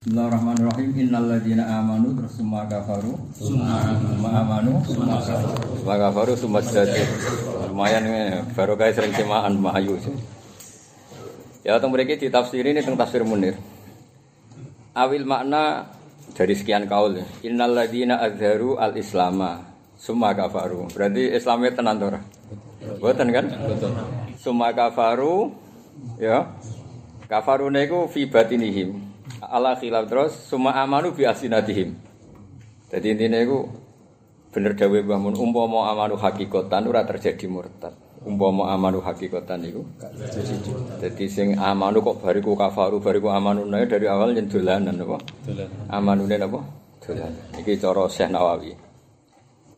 Bismillahirrahmanirrahim. Innalladzina amanu terus summa kafaru. Summa amanu. Summa kafaru. summa kafaru summa jadi lumayan ini baru guys sering semaan mahayu ya tentang mereka di tafsir ini tentang tafsir munir. Awil makna dari sekian kaul. Innalladzina azharu al islama summa kafaru. Berarti islamnya tenan tora buatan kan? Betul. Summa kafaru ya. Kafaru niku fi batinihim ala khilaf terus semua amanu bi asinatihim. Jadi intinya itu bener dawe bangun umpama amanu hakikatan ora terjadi murtad. Umpama amanu hakikatan itu jadi sing amanu kok bariku kafaru bariku amanu nae dari awal yen dolanan apa? Dolanan. Amanune apa? Dolanan. Iki cara Syekh Nawawi.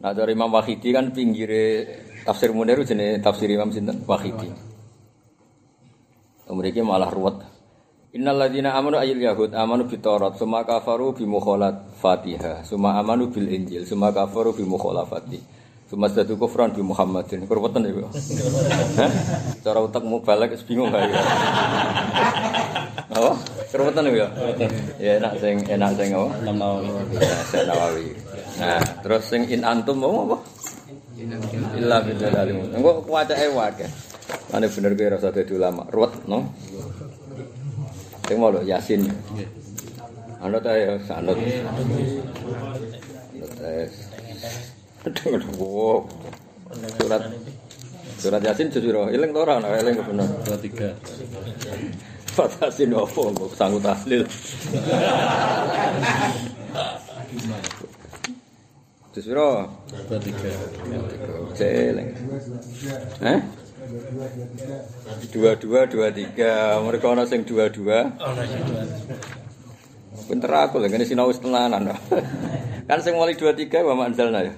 Nah dari Imam Wahidi kan pinggire tafsir Munir jenenge tafsir Imam sinten? Wahidi. Mereka malah ruwet Innal ladzina amanu ayil yahud amanu bi Taurat summa kafaru bi Fatihah summa amanu bil Injil summa kafaru bi mukhalafati summa sadu kufran bi Muhammadin kurweten iku cara utak mau balik bingung gak ya. Apa? Kurweten ya ya enak sing enak sing apa? Nawawi. Ya nah terus sing in antum mau apa? Illa bidal alim. Engko kuwacake wae. Ane bener kowe rasa dadi ulama. Ruwet no. Sing mau Yasin. Anut ae sanut. Anut ae. Aduh, surat surat Yasin jujur eling to ora ana eling bener. 23. Fatasin opo mbok sanggup tahlil. Jujur 23. Celeng. Eh? Dua dua dua tiga mereka orang sing dua dua pinter aku lah ini sinau tenanan kan sing mulai dua tiga wa manzalna ya?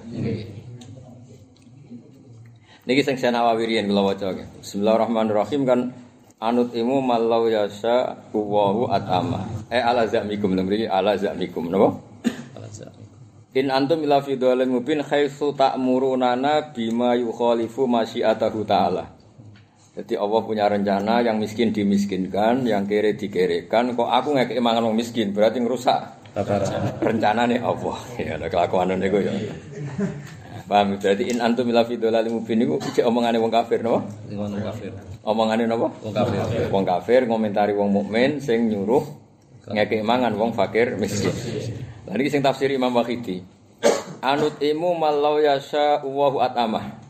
Niki sing saya nawawirian kalau waca Bismillahirrahmanirrahim kan anut imu malau yasa uwahu atama. Eh ala zamikum mriki ala zamikum napa? In antum ila fi dhalalin mubin haitsu ta'murunana bima yukhalifu masyiatahu ta'ala. Jadi Allah punya rencana yang miskin dimiskinkan, yang kere dikerekan. Kok aku nggak keimangan orang miskin, berarti ngerusak rencana nih Allah. Ya ada kelakuan nih ya. Paham? Berarti in antum ila fi dhalalin mubin itu cek omongane wong kafir napa? Wong kafir. Omongane napa? Wong kafir. Wong kafir ngomentari wong mukmin sing nyuruh ngekek mangan wong fakir miskin. Lah iki sing tafsir Imam Wahidi. Anut imu malau yasha Allahu atamah.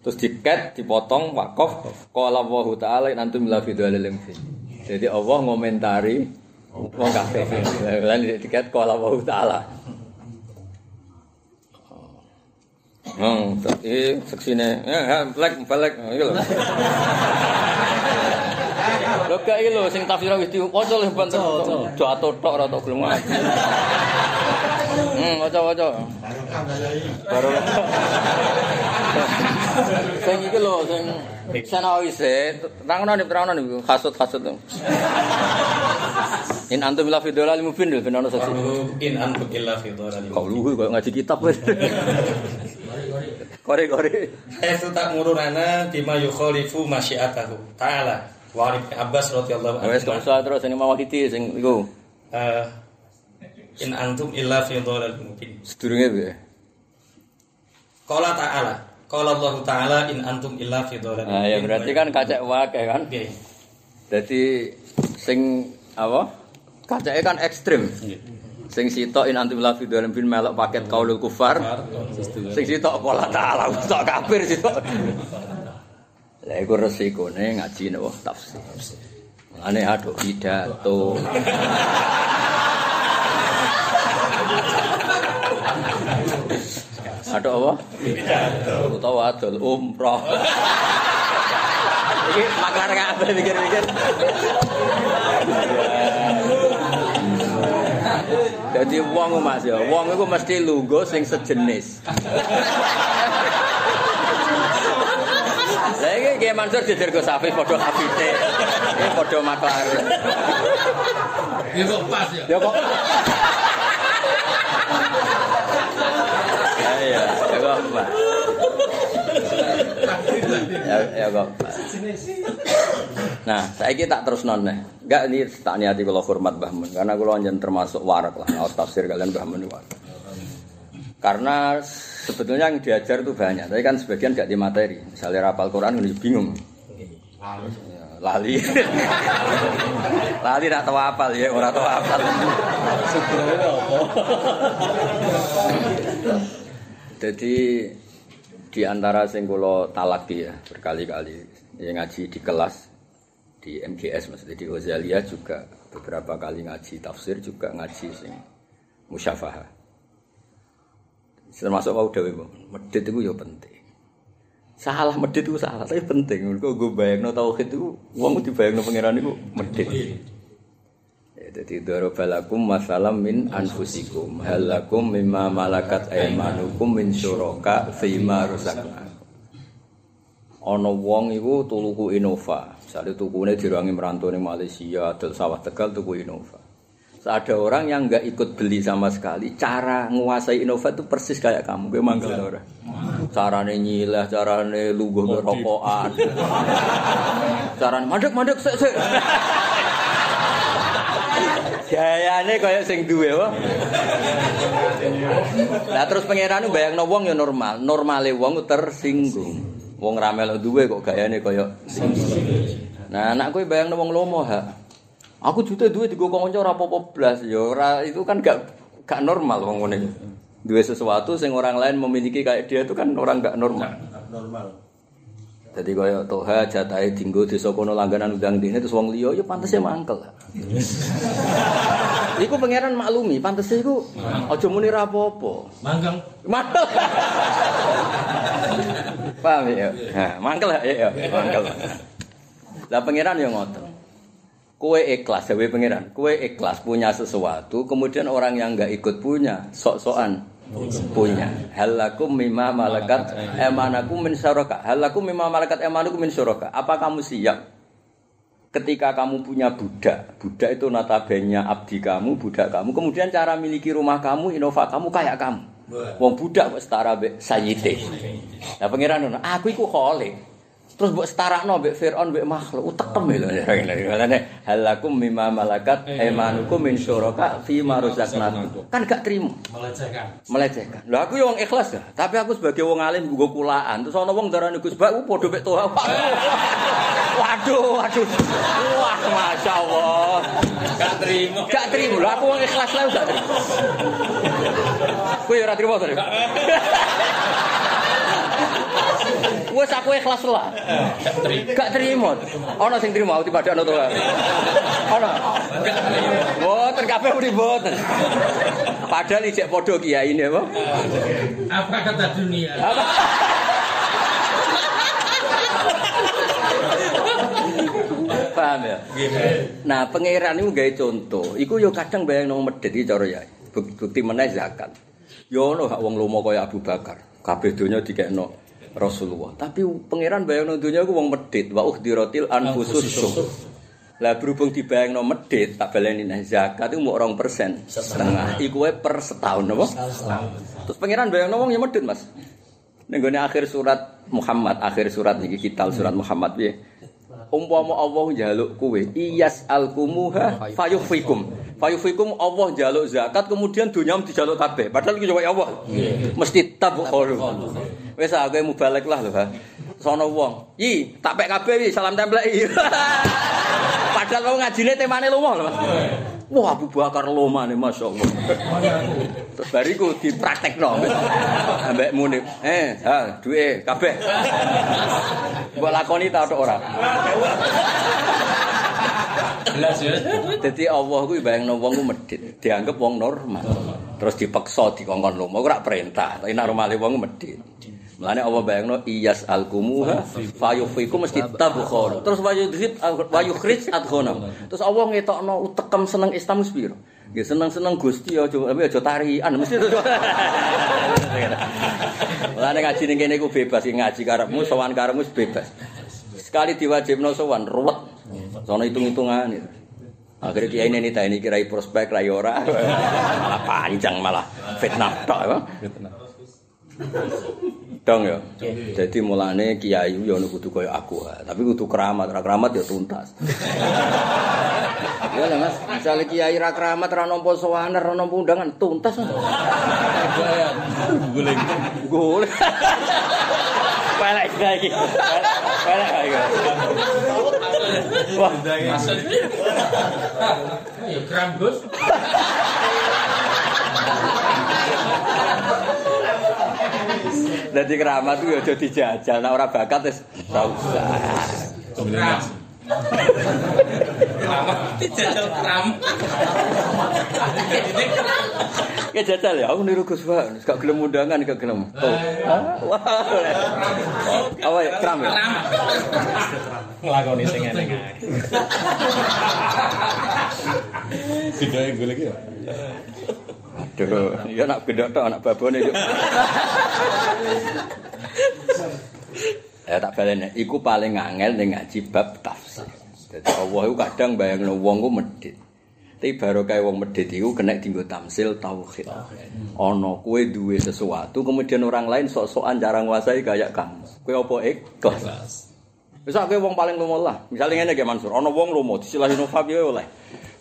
Terus diket, dipotong, wakaf. Qala Allahu ta'ala antum la fi Jadi Allah ngomentari wong kafir. Lan diket qala Allahu ta'ala. Hmm, tapi seksine, ya, black, black, iki lho. Lho gak iki lho sing tafsir wis diwaca lho banter. Do atotok ora tok gelem. Hmm, waca-waca. Baru. Sing iki lho sing sanawi se, terangno nih terangno nih kasut-kasut. In antum ila fi dolal mubin lho ben ono saksi. In antum illa fi dolal Kau lugu kok ngaji kitab Kore-kore. Haitsu ta'muruna bima yukhalifu masyiatahu ta'ala. Wa Abbas radhiyallahu anhu. Wes kok terus sing mau kiti sing iku. Eh, in antum illa fi dhalal mubin. Sedurunge piye? Qala ta'ala. Qala Allah Ta'ala in antum illa fi dhalal Nah, ya berarti kan kacek wae kan. Nggih. Jadi sing apa? Kacake kan ekstrim. Sing sitok in antum la fi dalam bin melok paket kaulul kufar. Sing sitok pola ta'ala, sitok kafir sitok. Lah iku resikone ngaji napa tafsir. Ane aduk pidato. Aduk apa? Utawa adol umroh. Iki maklar kabeh pikir-pikir. Jadi wong Mas ya, wong iku mesti lungguh sing sejenis. Lah iki Ki Mansur jejer Gus Hafiz padha hafite. Iki padha maklar. Ya kok pas ya. Ya kok. Ya ya, ya kok Pak. ya, ya kok. Nah, saya tak terus noneh. Enggak ini tak niati kalau hormat Mbah Mun karena kalau anjen termasuk warak lah, ngawas tafsir kalian Mbah Mun warak. Karena sebetulnya yang diajar itu banyak, tapi kan sebagian gak di materi. Misalnya rapal Quran ini bingung. Ya, lali. lali tak tahu apal ya, orang tahu apal. Jadi di antara sing kula talaki ya berkali-kali yang ngaji di kelas di MGS maksudnya di Ozalia juga beberapa kali ngaji tafsir juga ngaji sing musyafahah. Termasuk mau dewe medit itu ya penting. Salah medit itu salah, tapi penting. Kok gue bayang no tauhid itu, uang dibayang no pangeran itu medit. Jadi darabalakum masalam min anfusikum halakum mimma malakat aymanukum min syuraka fima rusakna. Ana wong iku tuluku Innova. Misalnya tukune dirangi merantau ning Malaysia, adol sawah Tegal tuku Innova. Ada orang yang nggak ikut beli sama sekali, cara menguasai Innova itu persis kayak kamu, gue manggil orang. Carane nyilah, carane lungguh rokokan. carane mandek-mandek sik sik. Gayane kaya sing duwe. Lah terus pangeran bayangno wong ya normal, normale wong tersinggung. Wong ramel duwe kok gayane kaya. Nah, anak kowe bayangno wong lomo ha. Aku juta duwe digo kanca ora apa-apa blas ya ora itu kan gak gak normal wong ngene. Duwe sesuatu sing orang lain memiliki kayak dia itu kan orang gak normal. Normal. Jadi kaya toha jatahe dinggo desa kono langganan undang dene terus wong liya ya pantese mangkel. iku pangeran maklumi, pantese iku aja muni ra apa-apa. Manggang. Mangkel. Paham ya? Nah, mangkel ya, ya, mangkel. Lah pangeran ya ngoten. Kue ikhlas, dewe pangeran. Kue ikhlas punya sesuatu, kemudian orang yang nggak ikut punya, sok-sokan punya. Halakum mimma malakat emanakum min syuraka. Halakum mimma malakat emanakum min syuraka. Apa kamu siap ketika kamu punya budak, budak itu notabene abdi kamu, budak kamu, kemudian cara miliki rumah kamu, inova kamu kayak kamu. Wong budak kok setara sayyite. Lah pangeran aku iku khalik. Terus mbok setarakno mbek Firaun mbek makhluk utekem lho. Ngene halakum mimma malakat aymanukum min syuraka fi ma razaqnakum. Kan gak trimo. Melecehkan. melecehkan. Lho aku yo wong ikhlas ya, tapi aku sebagai wong alim nggo kulaan. Terus ana wong darani Gus Bak ku padha mek toha. Waduh, waduh. Wah, Masya Allah. Gak terima. Gak terima. Lho aku wong ikhlas lah gak terima. Kowe ora terima to. Wes aku ikhlas lah. Gak terima. Ana sing terima uti padha ana to. Ana. Mboten kabeh muni mboten. Padahal ijek padha kiai ini apa? Apa kata dunia? Apa? Paham ya? Nah, pangeran itu gawe contoh. Iku yo kadang bayang nang medhit iki cara ya. Bukti meneh zakat. Yo ono gak wong lomo kaya Abu Bakar. Kabeh donya dikekno Rasulullah. Tapi pangeran bayang donya iku wong medhit. Wa uhdiratil anfusus syuh. Lah berhubung dibayangno medhit, tak baleni nah zakat itu mau 2% setengah. Iku per setahun apa? Terus pangeran bayangno wong ya medhit, Mas. Ning gone akhir surat Muhammad, akhir surat niki kitab surat Muhammad piye? Umpama Allah njaluk kowe, iyas alkumuha fayufikum. Fayufikum Allah njaluk zakat kemudian dunya dijaluk kabeh. Padahal iki coba Allah. Mesti tabuk kholu. Wis aku mubalek lah lho, ha. Sono wong, "Yi, tak pek kabeh iki, salam templeki." Padahal wong ngajine temane lumo lho, Mas. Wah, Abu Bakar lomane masyaallah. Terus bariku dipraktekno. Ambek muni, "Eh, ha, duwe kabeh." Mbok lakoni ta tok ora? Jelas ya. Dadi Allah kuwi bayangno wong ku medhit, dianggap wong normal. Terus dipaksa dikongkon lomo, ora perintah, tapi normale wong medhit. Mulane Allah bayangno iyas alkumuha fayufiku mesti tabkhur. Terus wayudhit wayukhrij adghonam. Terus Allah ngetokno utekem seneng Islam wis? Nggih seneng-seneng Gusti aja tapi aja tarian mesti. Mulane ngaji ning kene iku bebas ngaji karepmu sowan karepmu bebas. Sekali diwajibno sowan ruwet. Sono hitung-hitungan itu. Akhirnya kiai ini nih ini kirai prospek rai ora malah panjang malah fitnah tok apa? Dong ya. Jadi mulane kiai yo ono kudu koyo aku. Tapi kudu keramat, ra keramat ya tuntas. ya lah Mas, misalnya kiai ra keramat ra nampa sowan, ra nampa undangan tuntas. Guling. Golek. Pelek iki. Pelek iki. Wah, Ya kram Gus. Dadi keramat ku ya aja dijajal, nek ora bakat wis ra usah. Kram. Dijajal kram. Ya jajal ya, aku niru Gus Pak, gak gelem undangan, gak gelem. Oh. Wah. Apa ya, kram? Kram. Nglakoni sing ngene iki. Videoe golek ya. Aduh, ya nak gendok tok anak babone yo. Ya tak balene, iku paling angel ning ngaji bab tafsir. Dadi Allah iku kadang bayangno wong ku medhit. Tapi baru kayak wong medhit iku kena dienggo tamsil tauhid. Ana kowe duwe sesuatu kemudian orang lain sok-sokan cara nguasai kayak kamu. Kowe apa ikhlas? Wis kowe wong paling lomo lah. Misale ngene ge Mansur, ana wong lomo disilahi Nova piye oleh.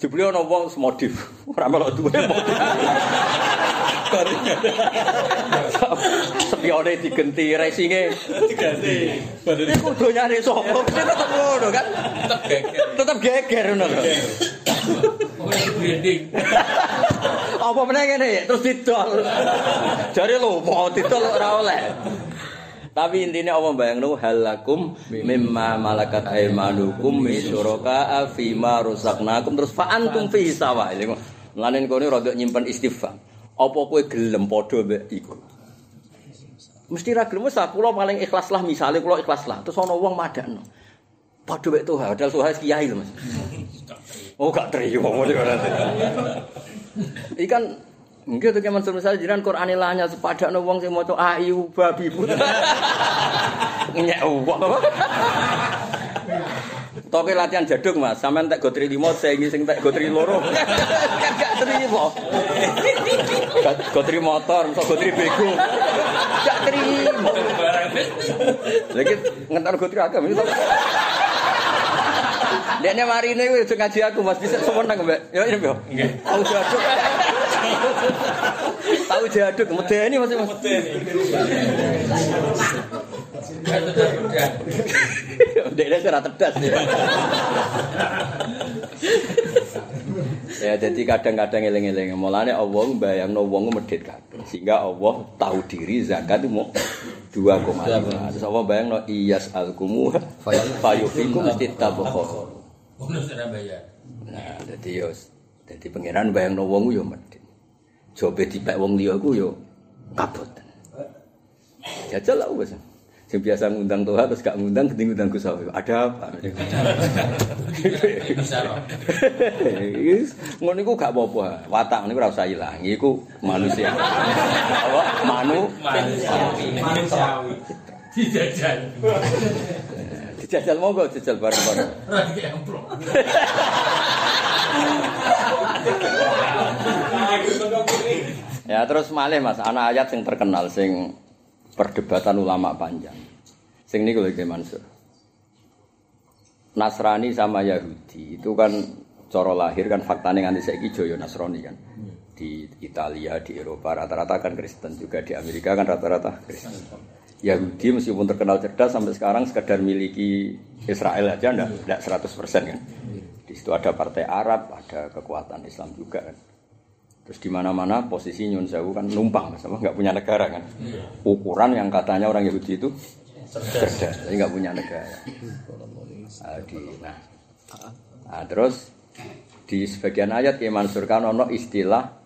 Jebule ana wong semodif. Ora melok duwe modif. Spione digenti racinge. Diganti. Badhe Iku donyane sapa? Tetep ngono kan. Tetep geger. Tetep geger ngono lho. Branding. Apa meneh ngene terus didol. Jare lho mau didol ora oleh. Tapi intinya Allah bayangno halakum mimma malakat aymanukum misyuraka fima rusaknakum terus fa antum fi sawa. Mulane kono rada nyimpen istighfar. Apa kowe gelem padha mbek iku? Mesti ra gelem wis ah, kula paling ikhlas lah misale kula ikhlas lah. Terus ana wong madakno. Padha mbek Tuhan, padahal Tuhan kiai lho Mas. Oh gak terima ngono kok. Ikan Mungkin tuh keman misalnya jiran Quran ilahnya sepadak no wong sing maca ayu babi pun. Nyek uang apa? Toke latihan jaduk mas, sampean tak gotri limo, saya ingin sing tak gotri loro. kan gak terima. Gotri motor, so gotri bego. Gak terima. Lagi ngentar gotri agam itu. Dia mari ini wis ngaji aku mas bisa semenang mbak. Ya ini mbak. Tahu jaduk. Tahu jaduk, medeni mas. Mas. Dia serat tedas ya. jadi kadang-kadang eling-eling. Mulane Allah bayangno wong medhit kabeh. Sehingga Allah tahu diri zakat itu mau 2,5 terus Allah bayangno iyas alkumu fayufikum istitabkhor Bonus Surabaya. nah jadi yo jadi pangeran bayangno wong yo medhit jobe dipek wong liya ku yo kabut jajal lah wis Sing biasa ngundang Tuhan terus gak ngundang keting ngundang Gus. Ada apa? Bisa loh. Yes, ngono iku gak apa-apa. Watak niku ora usah ilang. Iku manusia. Apa? Manu Manusiawi. Dijajal. dijajal monggo jajal bareng-bareng. Lagi amplop. Ya terus malih Mas, ana ayat sing terkenal sing perdebatan ulama panjang. Sing niku lho Mansur. Nasrani sama Yahudi itu kan cara lahir kan faktanya nganti saiki Joyo Nasrani kan. Di Italia, di Eropa rata-rata kan Kristen juga di Amerika kan rata-rata Kristen. Yahudi meskipun terkenal cerdas sampai sekarang sekedar miliki Israel aja enggak, enggak 100% kan. Di situ ada partai Arab, ada kekuatan Islam juga kan. Terus di mana-mana posisi Nyun Sewu kan numpang, sama nggak punya negara kan. Ukuran yang katanya orang Yahudi itu cerdas, jadi nggak punya negara. Nah, di- nah, nah, terus di sebagian ayat Kiai Mansur kan ono istilah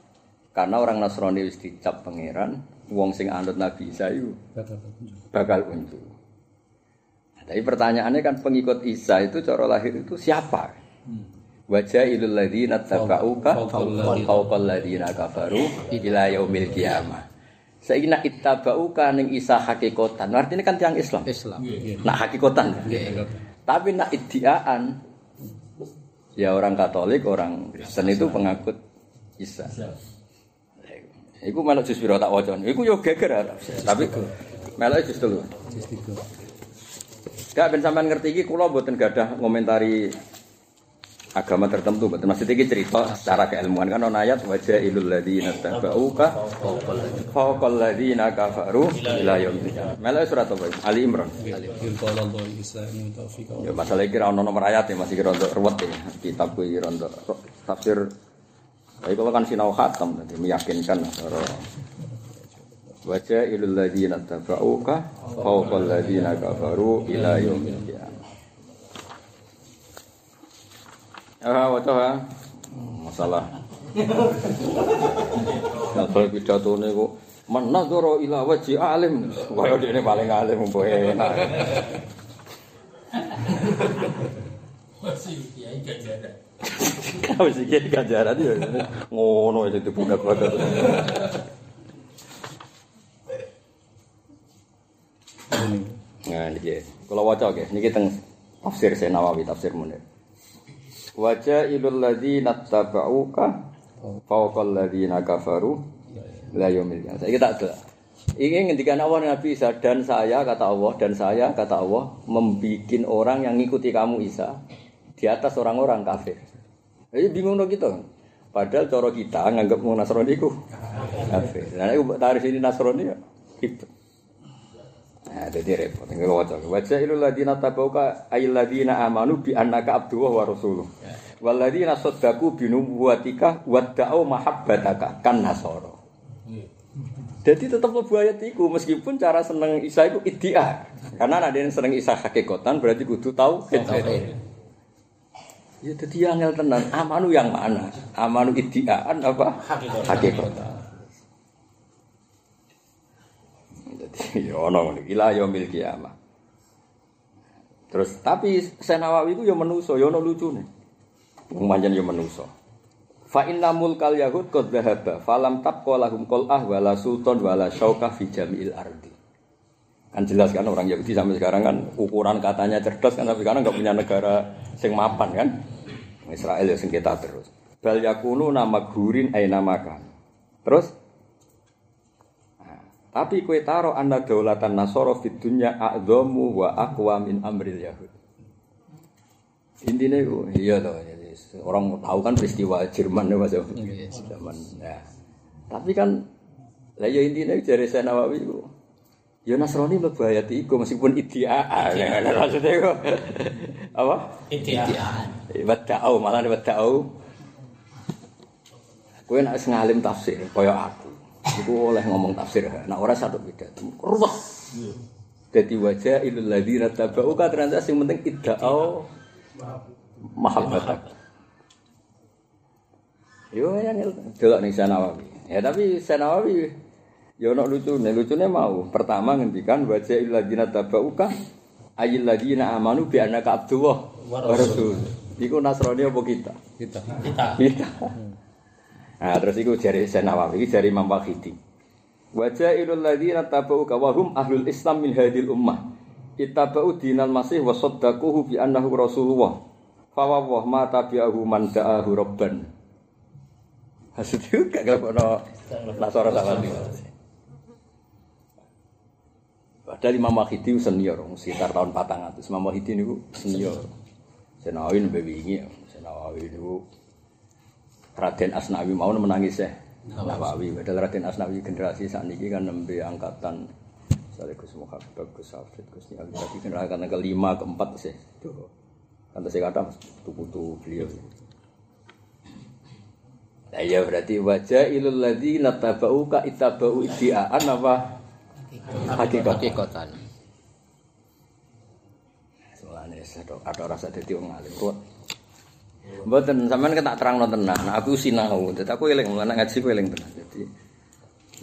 karena orang Nasrani wis dicap pangeran, wong sing anut Nabi Isa itu bakal unjuk. Nah, tapi pertanyaannya kan pengikut Isa itu cara lahir itu siapa? Wajah ilul ladzina tabauka fawqal ladzina kafaru ila yaumil qiyamah. Saiki nak ittabauka ning Isa hakikatan. Artinya kan tiang Islam. Islam. Nak hakikatan. Tapi nak iddiaan ya orang Katolik, orang Kristen itu pengakut Isa. Iku melok jus piro tak waca. Iku yo geger. Tapi Melok jus telu. Gak ben sampean ngerti iki kula mboten gadah ngomentari agama tertentu mboten. Maksud iki cerita secara keilmuan kan ana ayat wajah ilul ladzina tabauka fawqal ladzina kafaru ila yaumil qiyamah. Melok surat apa? Ali Imran. Ya masalah iki ra ono nomor ayat ya masih kira untuk ruwet ya. Kitab kuwi kira untuk tafsir Tapi kalau kan sinau khatam nanti meyakinkan cara Wajah ilul ladina tabauka fawqal ladina kafaru ila yaumil qiyamah. Ah, wajah ha. Masalah. Nah, kalau pidato ini kok menadoro ila wajhi alim. Kaya ini paling alim mbok enak. Masih kiai ganjaran. Kau sih kayak ganjaran ya. Ngono itu budak-budak. Nah, ini Kalau wajah oke, ini kita tafsir Nawawi tafsir Munir. Wajah ilul ladzina tabauka fawqal ladzina kafaru la qiyamah. Saya kita ada. Ini ngendikan Allah Nabi Isa dan saya kata Allah dan saya kata Allah membikin orang yang ngikuti kamu Isa di atas orang-orang kafir. Jadi bingung dong kita. Padahal cara kita nganggap mau Nasrani ku kafir. Nah, itu tarik sini Nasrani ya. Gitu. Nah, jadi repot. Tinggal wajah. Wajah ilul ladina tabauka ayil ladina amanu bi annaka abduhu wa rasuluh. Wal ladina saddaku bi nubuwatika wadda'u mahabbataka kan nasoro. Jadi tetap lebu ayat iku meskipun cara seneng Isa itu idia. Karena ada yang seneng Isa hakikatan berarti kudu tahu. Ya jadi angel tenan. Amanu yang mana? Amanu idiaan apa? Hakikat. Hakikatan. Jadi ya ono ngono ila yaumil kiamah. Terus tapi Senawawi itu ya menuso, ya ono lucune. Wong pancen ya menuso. Fa inna mulkal yahud qad dhahaba falam tabqa lahum qal'ah wala sultan wala syauka fi jami'il ardi. Kan jelas kan orang Yahudi sampai sekarang kan ukuran katanya cerdas kan tapi sekarang nggak punya negara sing mapan kan. Israel ya sengketa terus. Bal yakunu nama gurin aina makan. Terus Nah, tapi kue taro anda daulatan nasoro fit dunya a'dhamu wa aqwa min amril yahud. Intinya itu, iya toh. Jadi orang tahu kan peristiwa Jerman ya mas ya. Zaman. Ya. Tapi kan, lah ya intinya dari saya Nawawi itu. Ya Nasrani mlebu ayat iku meskipun idiaan. Ya, maksudnya itu apa? Intian. Wada'au, malah wada'au. Nek wis ngalim tafsir kaya aku. Iku oleh ngomong tafsir. Nah ora satu beda. Ruwet. Jadi wajah ilul ladzina tabau ka ternyata sing penting idda'au mahabbatak. Yo yang delok ning Sanawawi. Ya tapi Sanawawi ya ono lucune, lucune mau. Pertama ngendikan wajah ilul ladzina tabau ka ayil ladzina amanu bi annaka abdullah wa rasul. Iku Nasrani apa kita? Kita. Kita. Kita. Nah, terus iku jari Senawawi, jari Imam Wahidi. Wajah ilul ladzina tabau ka wa hum ahlul Islam min hadil ummah. Ittaba'u dinal masih wa saddaquhu bi annahu rasulullah. Fa wa ma tabi'ahu man da'ahu rabban. Hasil juga gak ono nasara sama Padahal Imam Wahidi senior, sekitar tahun 400. Imam Wahidi niku senior. Senawi nembe wingi, Senawi niku Raden Asnawi mau menangis ya. Nawawi, padahal Raden Asnawi generasi saat ini kan nembe angkatan Misalnya Gus Muhammad, Gus Hafid, Gus Nial, tadi kan angkatan kelima, keempat sih. Tuh. Kan saya kata putu beliau. Nah, ya berarti wajah ilul ladzi natabau ka itabau idiaan apa? Hakikat. Hakikatan. Soalnya ada, ada rasa jadi orang alim. Mboten sampean kan tak terangno tenan. Nah, aku sinau, dadi aku eling mulane ngaji ku eling tenan. Jadi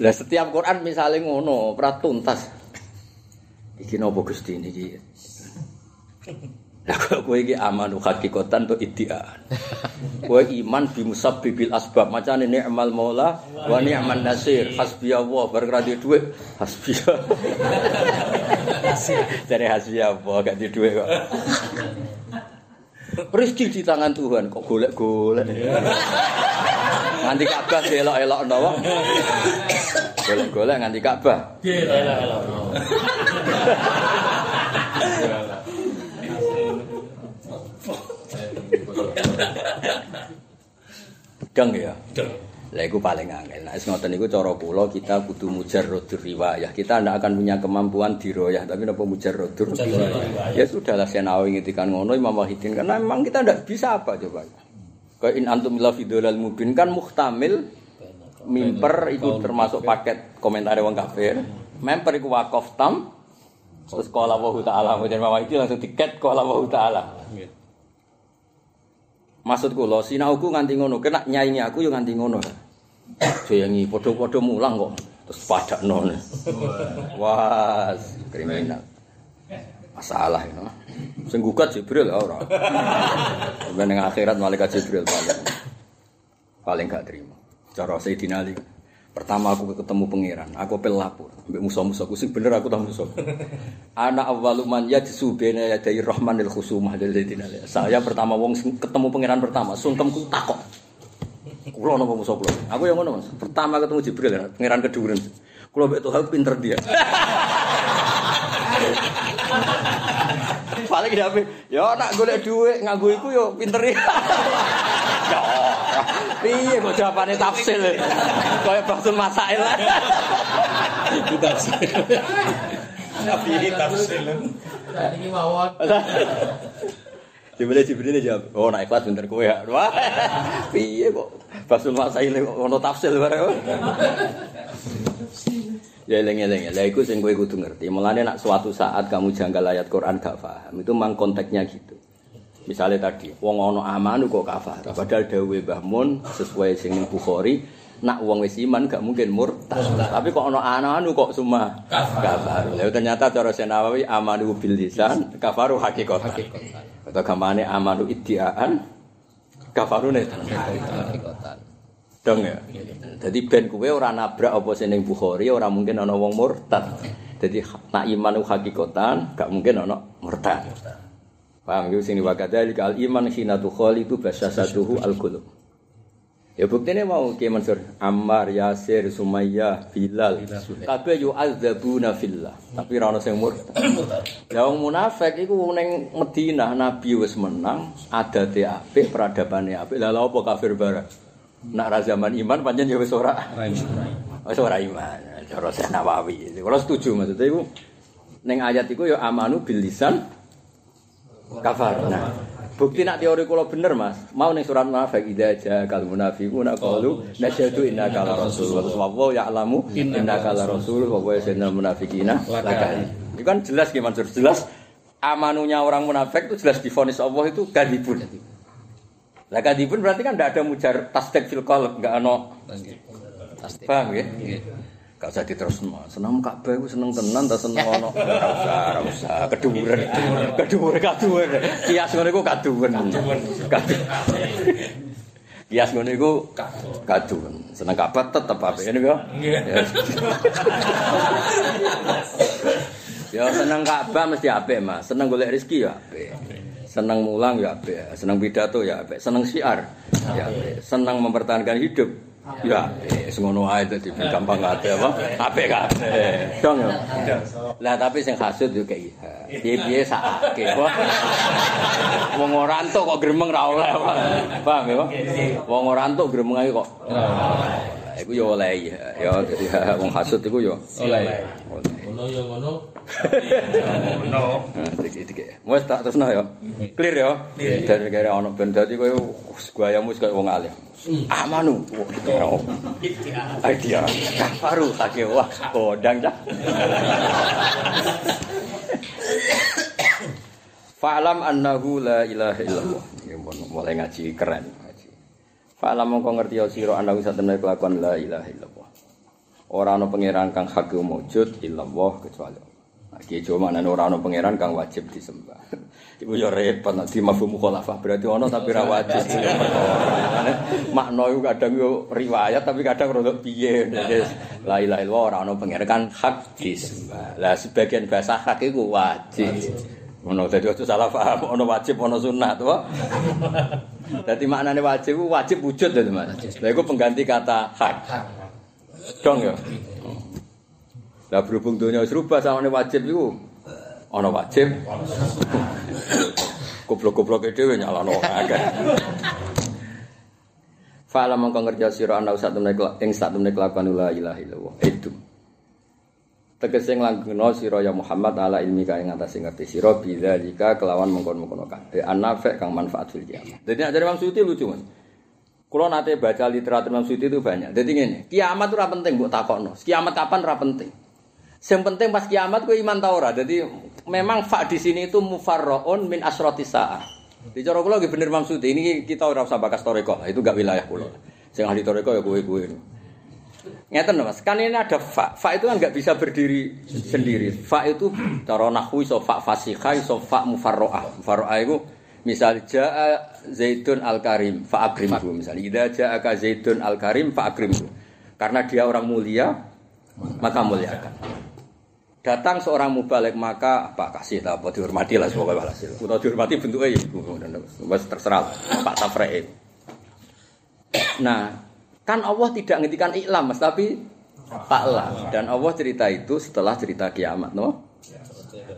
lah setiap Quran misalnya ngono, ora tuntas. Iki nopo Gusti niki? Lah kok kowe iki amanu hakikatan to idiaan. Kowe iman bi musabbibil asbab macane ni'mal maula wa ni'man nasir. Hasbiyallah bar ora duwe dhuwit. Hasbiyallah. Dari hasbiyallah gak duwe dhuwit kok. Rezeki di tangan Tuhan kok golek-golek. Nganti Ka'bah elok-elok napa? Golek-golek nganti Ka'bah. Elok elok. Deng ya. Deng. Lah iku paling angel. Nah, wis ngoten niku cara kula kita kudu mujarradur riwayah. Kita ndak akan punya kemampuan diroyah, tapi napa mujarradur riwayah. Ya sudahlah Senawi ngitikan ngono Imam Wahidin karena memang kita ndak bisa apa coba. Kayak in antum la fidolal mubin kan muhtamil mimper itu termasuk paket komentar wong kafir. Memper iku wakaf tam terus qala wa ta'ala kemudian Imam Wahidin langsung tiket qala wa ta'ala. Maksud kula sinauku nganti ngono, kena nyaingi aku yo nganti ngono. Jayangi padha-padha mulang kok terus padakno. Wah, kriminal. Masalah itu. Sing gugat Jibril ora. Ning akhirat malaikat Jibril paling paling gak terima. Cara Sayyidina Ali. Pertama aku ketemu pangeran, aku pel lapor mbek musuh-musuhku sing bener aku tak musuh. Ana awwalu man yajsu baina yaday rahmanil khusumah dari. Saya pertama wong sing ketemu pangeran pertama, sungkemku takok. Kulo napa musuh kulo? Aku yang ngono Mas. Pertama ketemu Jibril, ya, pangeran keduren. Kulo mbek Tuhan pinter dia. Paling dapet, ya nak golek dhuwit nganggo iku yo pinter ya. Piye kok jawabane tafsir. Kayak bahsul masail. Itu tafsir. Nabi ini tafsir. Tadi ini mawon. Jibril Jibril jawab, "Oh, nak ikhlas pinter kowe ya." Wah. Piye kok bahsul masail kok ono tafsir bareng. Ya eleng-eleng ya. Lah iku sing kowe kudu ngerti. Mulane nak suatu saat kamu janggal ayat Quran gak paham, itu mang konteksnya gitu. Misalnya tadi, wong ono amanu kok kafar. Padahal dawe Mbah Mun sesuai sing ning Bukhari, nak wong wis iman gak mungkin murtad. Tapi kok ono amanu kok cuma kafar. Lah ternyata cara Senawawi amanu bil lisan, kafaru hakikatan. Atau gamane amanu iddiaan, kafarune hakikatan. Dong ya. Jadi ben kuwe ora nabrak apa sing ning Bukhari, ora mungkin ana wong murtad. Jadi nak iman hakikatan, gak mungkin ana murtad. Paham gitu sini wakadali al iman hina tukhali itu bahasa satuhu al qulub. Ya buktinya mau Ki Mansur Ammar, Yasir, Sumayyah, Bilal. Kabeh yu azabuna fillah. Tapi rana sing murtad. Ya wong munafik iku ning Madinah Nabi wis menang Adate apik, peradabane apik. Lah lha apa kafir barang Nak ra zaman iman pancen ya wis ora. Wis ora iman. Cara Nawawi. Kalau setuju maksudnya iku. Ning ayat iku ya amanu bil lisan kafar. Nah, bukti nak teori kula bener Mas. Mau ning surat munafik idza ja'al munafiquna qalu nasyhadu innaka la rasul wa ya'lamu innaka la rasul wa wa yasinal munafiqina lakal. Itu kan jelas ki Mansur, jelas amanunya orang munafik itu jelas difonis Allah itu kadibun. Lah kadibun berarti kan tidak ada mujar tasdik fil qalb, enggak ono Paham ya? Gak usah diterusno. Seneng Ka'bah iku seneng tenan ta seneng ono. Ora usah, ora usah. Keduren. Keduren kaduwen. Kias ngono iku. Kaduwen. Kias ngono iku kaduwen. Seneng Ka'bah tetep apik ngene ya. Ya seneng Ka'bah mesti apik, Mas. Seneng golek rezeki ya apik. Seneng mulang ya apik. Seneng pidato ya apik. Seneng syiar ya apik. Seneng mempertahankan hidup Ya, wis ngono ae dadi gampang ate apa? Apik kabeh. Dong ya. Lah tapi sing hasud yo kayak piye-piye sakake. Wong ora entuk kok gremeng ra oleh. Paham ya, Pak? Wong ora entuk gremeng ae kok. Iku yo oleh ya. Ya dadi wong hasud iku yo oleh. Ngono ya ngono. Dikit-dikit. Wes tak terusno ya. Clear ya. Dari kare ana ben dadi kowe guayamu kaya wong alim. Amanu. Ora. Idea. Kafaru take wah kodang dah. Fa'lam annahu la ilaha illallah. Ya mulai ngaji keren. Fa'lam mongko ngerti ya sira annahu satemene kelakuan la ilaha illallah. Ora ana pangeran kang hak wujud illallah kecuali Allah. Nah, Ki Jawa maknane ora ana pangeran kang wajib disembah. Iku ya repot di mafhum mukhalafah berarti ana tapi ra wajib. Makna iku kadang yo riwayat tapi kadang rodok piye. La ilaha illallah ora ana pangeran kan hak disembah. Lah sebagian bahasa hak iku wajib. Ngono dadi aja salah paham ana wajib ana sunat to. Jadi maknanya wajib wajib wujud itu mas. Nah itu pengganti kata hak. Dong ya. Lah berhubung dunia serupa sama ini wajib itu ono wajib. Goblok-goblok dhewe nyalano akeh. Fa'ala mongko ngerja sira ana usah temne ing sak temne kelakuan la ilaha illallah. Itu. Tegese nglanggengno sira ya Muhammad ala ilmi ka ing atase ngerti sira bidzalika kelawan mengkon-mengkon kabeh anafek kang manfaat fil kiamat. Dadi nek Imam Suyuti lucu Mas. Kulo nate baca literatur Imam Suyuti itu banyak. Jadi ngene, kiamat ora penting mbok takokno. Kiamat kapan ora penting. Yang penting pas kiamat kowe iman ta ora. Jadi memang fa di sini itu mufarraun min asratis saah. Di cara kula nggih bener Imam Suyuti. Ini kita ora usah bakas toreko. Itu gak wilayah kula. Sing ahli toreko ya kowe-kowe. Ngeten Mas, kan ini ada fa. Fa itu kan nggak bisa berdiri sendiri. Fa itu cara nahwu iso fa fasikha iso fa mufarroah. Mufarroah itu misal jaa Zaidun al-Karim fa akrimhu misalnya. Idza jaa Zaidun al-Karim fa akrimhu. Karena dia orang mulia, maka muliakan. Datang seorang mubalik maka apa kasih tak apa dihormati lah semoga walhasil. Atau dihormati bentuknya ya, terserah Pak Tafre. Nah, kan Allah tidak ngendikan iklam Mas, tapi faklah. Dan Allah cerita itu setelah cerita kiamat, no?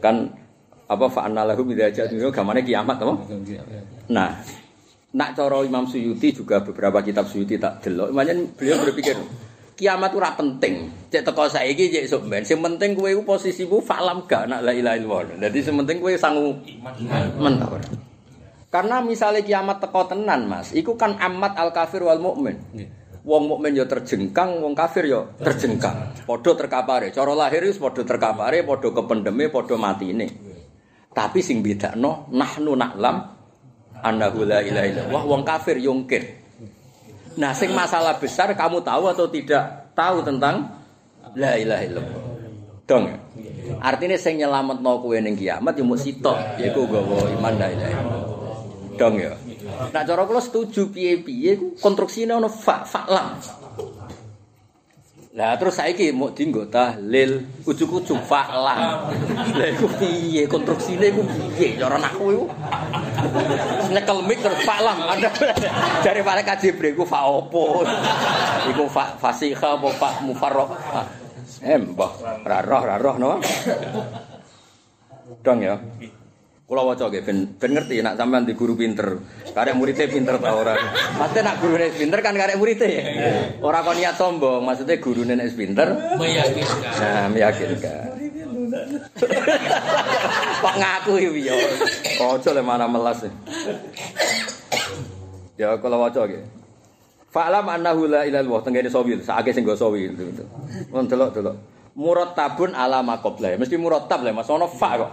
Kan apa fa'anna lahum idza ja'u gamane kiamat, no? Nah, nak coro Imam Suyuti juga beberapa kitab Suyuti tak delok. Makanya beliau berpikir kiamat ora penting. Cek teko saiki cek esuk ben. Sing penting kowe iku posisimu falam gak nak la ilaha illallah. Dadi sing penting kowe sangu iman ta ora. Karena misalnya kiamat teko tenan, Mas, iku kan amat al kafir wal mukmin. Wong mukmin ya terjengkang, wong kafir ya terjengkang. Padha terkapare. Cara lahir wis padha terkapare, padha kependeme, padha matine. Tapi sing bedakno nahnu na'lam annahu la ilaha illallah. Wong kafir yungkir. Nah, sing masalah besar kamu tahu atau tidak tahu tentang la ilaha illallah. Dong. ya? Artinya sing nyelametno kowe ning kiamat ya mung sitok, yaiku gawa iman la ilaha. Dong ya. Nah, cara kula setuju piye-piye ku konstruksine ono fa fa'lam. Lah terus saiki mau dienggo tahlil ujug-ujug fa'lam. Lah iku piye konstruksine iku piye cara aku iku. Nyekel mik terus fa'lam ada dari para kaji iku fa opo. Iku fa fasiha apa fa mufarraq. Mbah ra roh ra roh no. Dong ya. Kula waca nggih ben ben ngerti nek sampean di guru pinter. Karek muridnya pinter ta ora. Maksudnya nek gurune pinter kan karek muridnya ya. Ora kon niat sombong, maksudnya gurune nek pinter Meyakinkan. Nah, meyakinkan. Kok ngaku iki ya. Ojo le mana melas. Ya kula waca nggih. Fa'lam annahu la ilaha illallah tengene sawi, sakake sing go sawi. Wong delok-delok. Murattabun ala maqabla. Mesti murattab le Mas ono fa kok.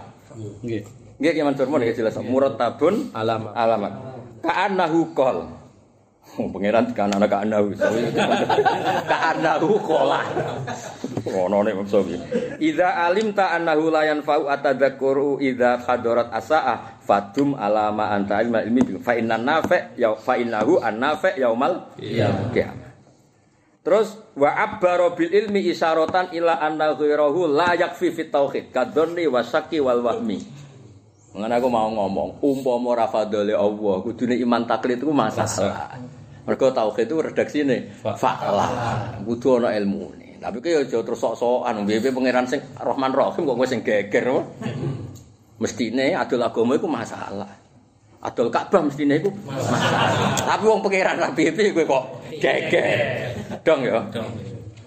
Nggih. Nggih ki Mansur mun jelas murattabun Alamat. alamat. Ka'annahu qol. Oh, pangeran kan anak ka'annahu. Ka'annahu qola. Ono ne maksud Idza alimta annahu la yanfa'u atadzakuru idza hadarat asaah fatum alama anta ilma ilmi fa inna nafi' ya fa innahu an-nafi' yaumal qiyamah. Terus wa abbara bil ilmi isyaratan ila anna ghairahu la yakfi fit tauhid kadhonni wasaki wal wahmi. Mengenai aku mau ngomong, umpama ora fadhole Allah, kudune iman taklid itu masalah. Mergo tauhid itu redaksine fa'lah, kudu ana ilmune. Tapi ki aja terus sok-sokan, piye pangeran sing Rahman Rahim kok kowe sing geger. Mestine adol agama iku masalah. Adol Ka'bah mestine iku masalah. Tapi wong pangeran ra piye kowe kok geger. Dong ya.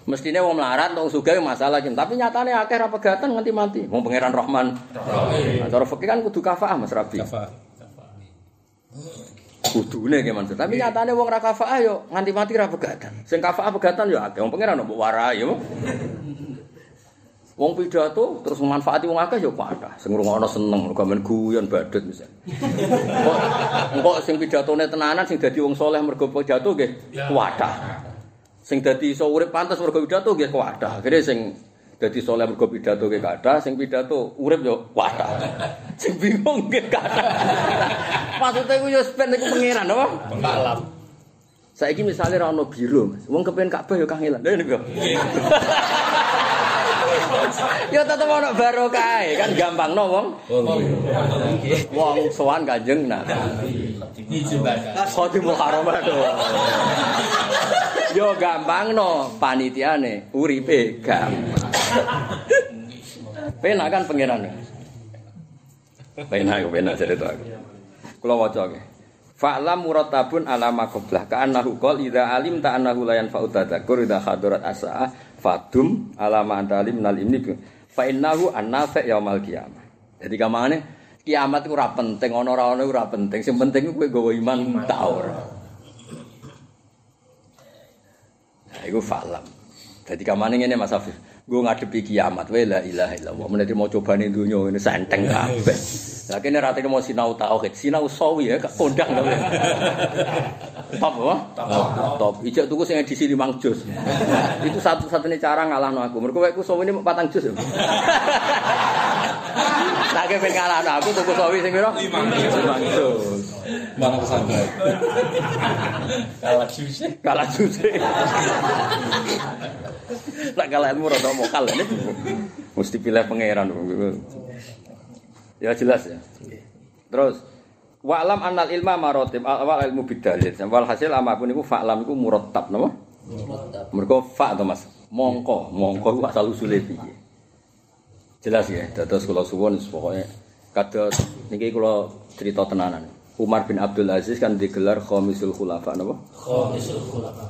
Mestine wong melarat wong sugih masalah Jim. tapi nyatane akeh ra pegatan nganti mati. Wong pangeran Rahman. Nah, cara fikih kan kudu kafaah Mas Rabi. Kudune ki maksud. Tapi nyatane wong ra kafaah yo nganti mati ra pegatan. Sing kafaah pegatan yo akeh. Wong pangeran mbok warai yo. Wong pidato terus memanfaati wong akeh yo kathah. Sing ngrungokno seneng gamen guyon badut misal. Kok engko sing pidatone tenanan sing dadi wong soleh mergo pidato nggih kathah. Sing dadi iso urip pantes mergo pidato nggih kathah. Akhire sing dadi soleh mergo pidato nggih kathah, sing pidato urip yo kathah. Sing bingung nggih kathah. Maksudnya ku yo ben iku pangeran apa? Pengkalam. Saiki misale ra ono biru, Mas. Wong kepen Ka'bah yo kangelan. Lha niku. Yo tetep ono barokah kan gampang no wong. Oh, Wong sowan Kanjeng Nabi. Dijembatkan. Khotimul Haramah to. Yo gampang no panitiane uripe gampang. Penak kan pangeran. Penak penak cerita aku. Kula waca ke. Fa'lam murattabun ala ma ka annahu qol idza alim ta annahu la yanfa'u tadzakur idza hadarat asaa fadum ala ma alim nal imni fa innahu annafa yaumal qiyamah. Jadi kamane kiamat ora penting ana ora ana ora penting. Sing penting kowe nggawa iman ta ora. Nah, iku fa'lam. Jadi kamane ngene Mas Afif. Gue ngadepi kiamat, wa la ilaha illallah. Menawa mau coba nih dunia ini senteng kabeh. Lah kene rate mau sinau tauhid, sinau sawi ya, gak kondang to. Top apa? Top. Ijak tuku sing edisi 5 juz. Itu satu-satunya cara ngalahno aku. Mergo kowe iku sawi ini mau patang juz. Lah kepen ngalahno aku tuku sawi sing piro? 5 juz. Mana pesantren? Kalah juse. Kalah juz. Nak kalah ilmu rada mokal ini. Mesti pilih pangeran. Ya jelas ya. Terus wa'lam annal ilma marotib awal ilmu bidalil. Wal hasil amapun iku fa'lam iku murattab napa? Mergo fa to Mas. Mongko, mongko iku asal usule piye? Jelas ya, dados kula suwun pokoke kados niki kula cerita tenanan. Umar bin Abdul Aziz kan digelar Khamisul Khulafa napa? Khamisul khulafa.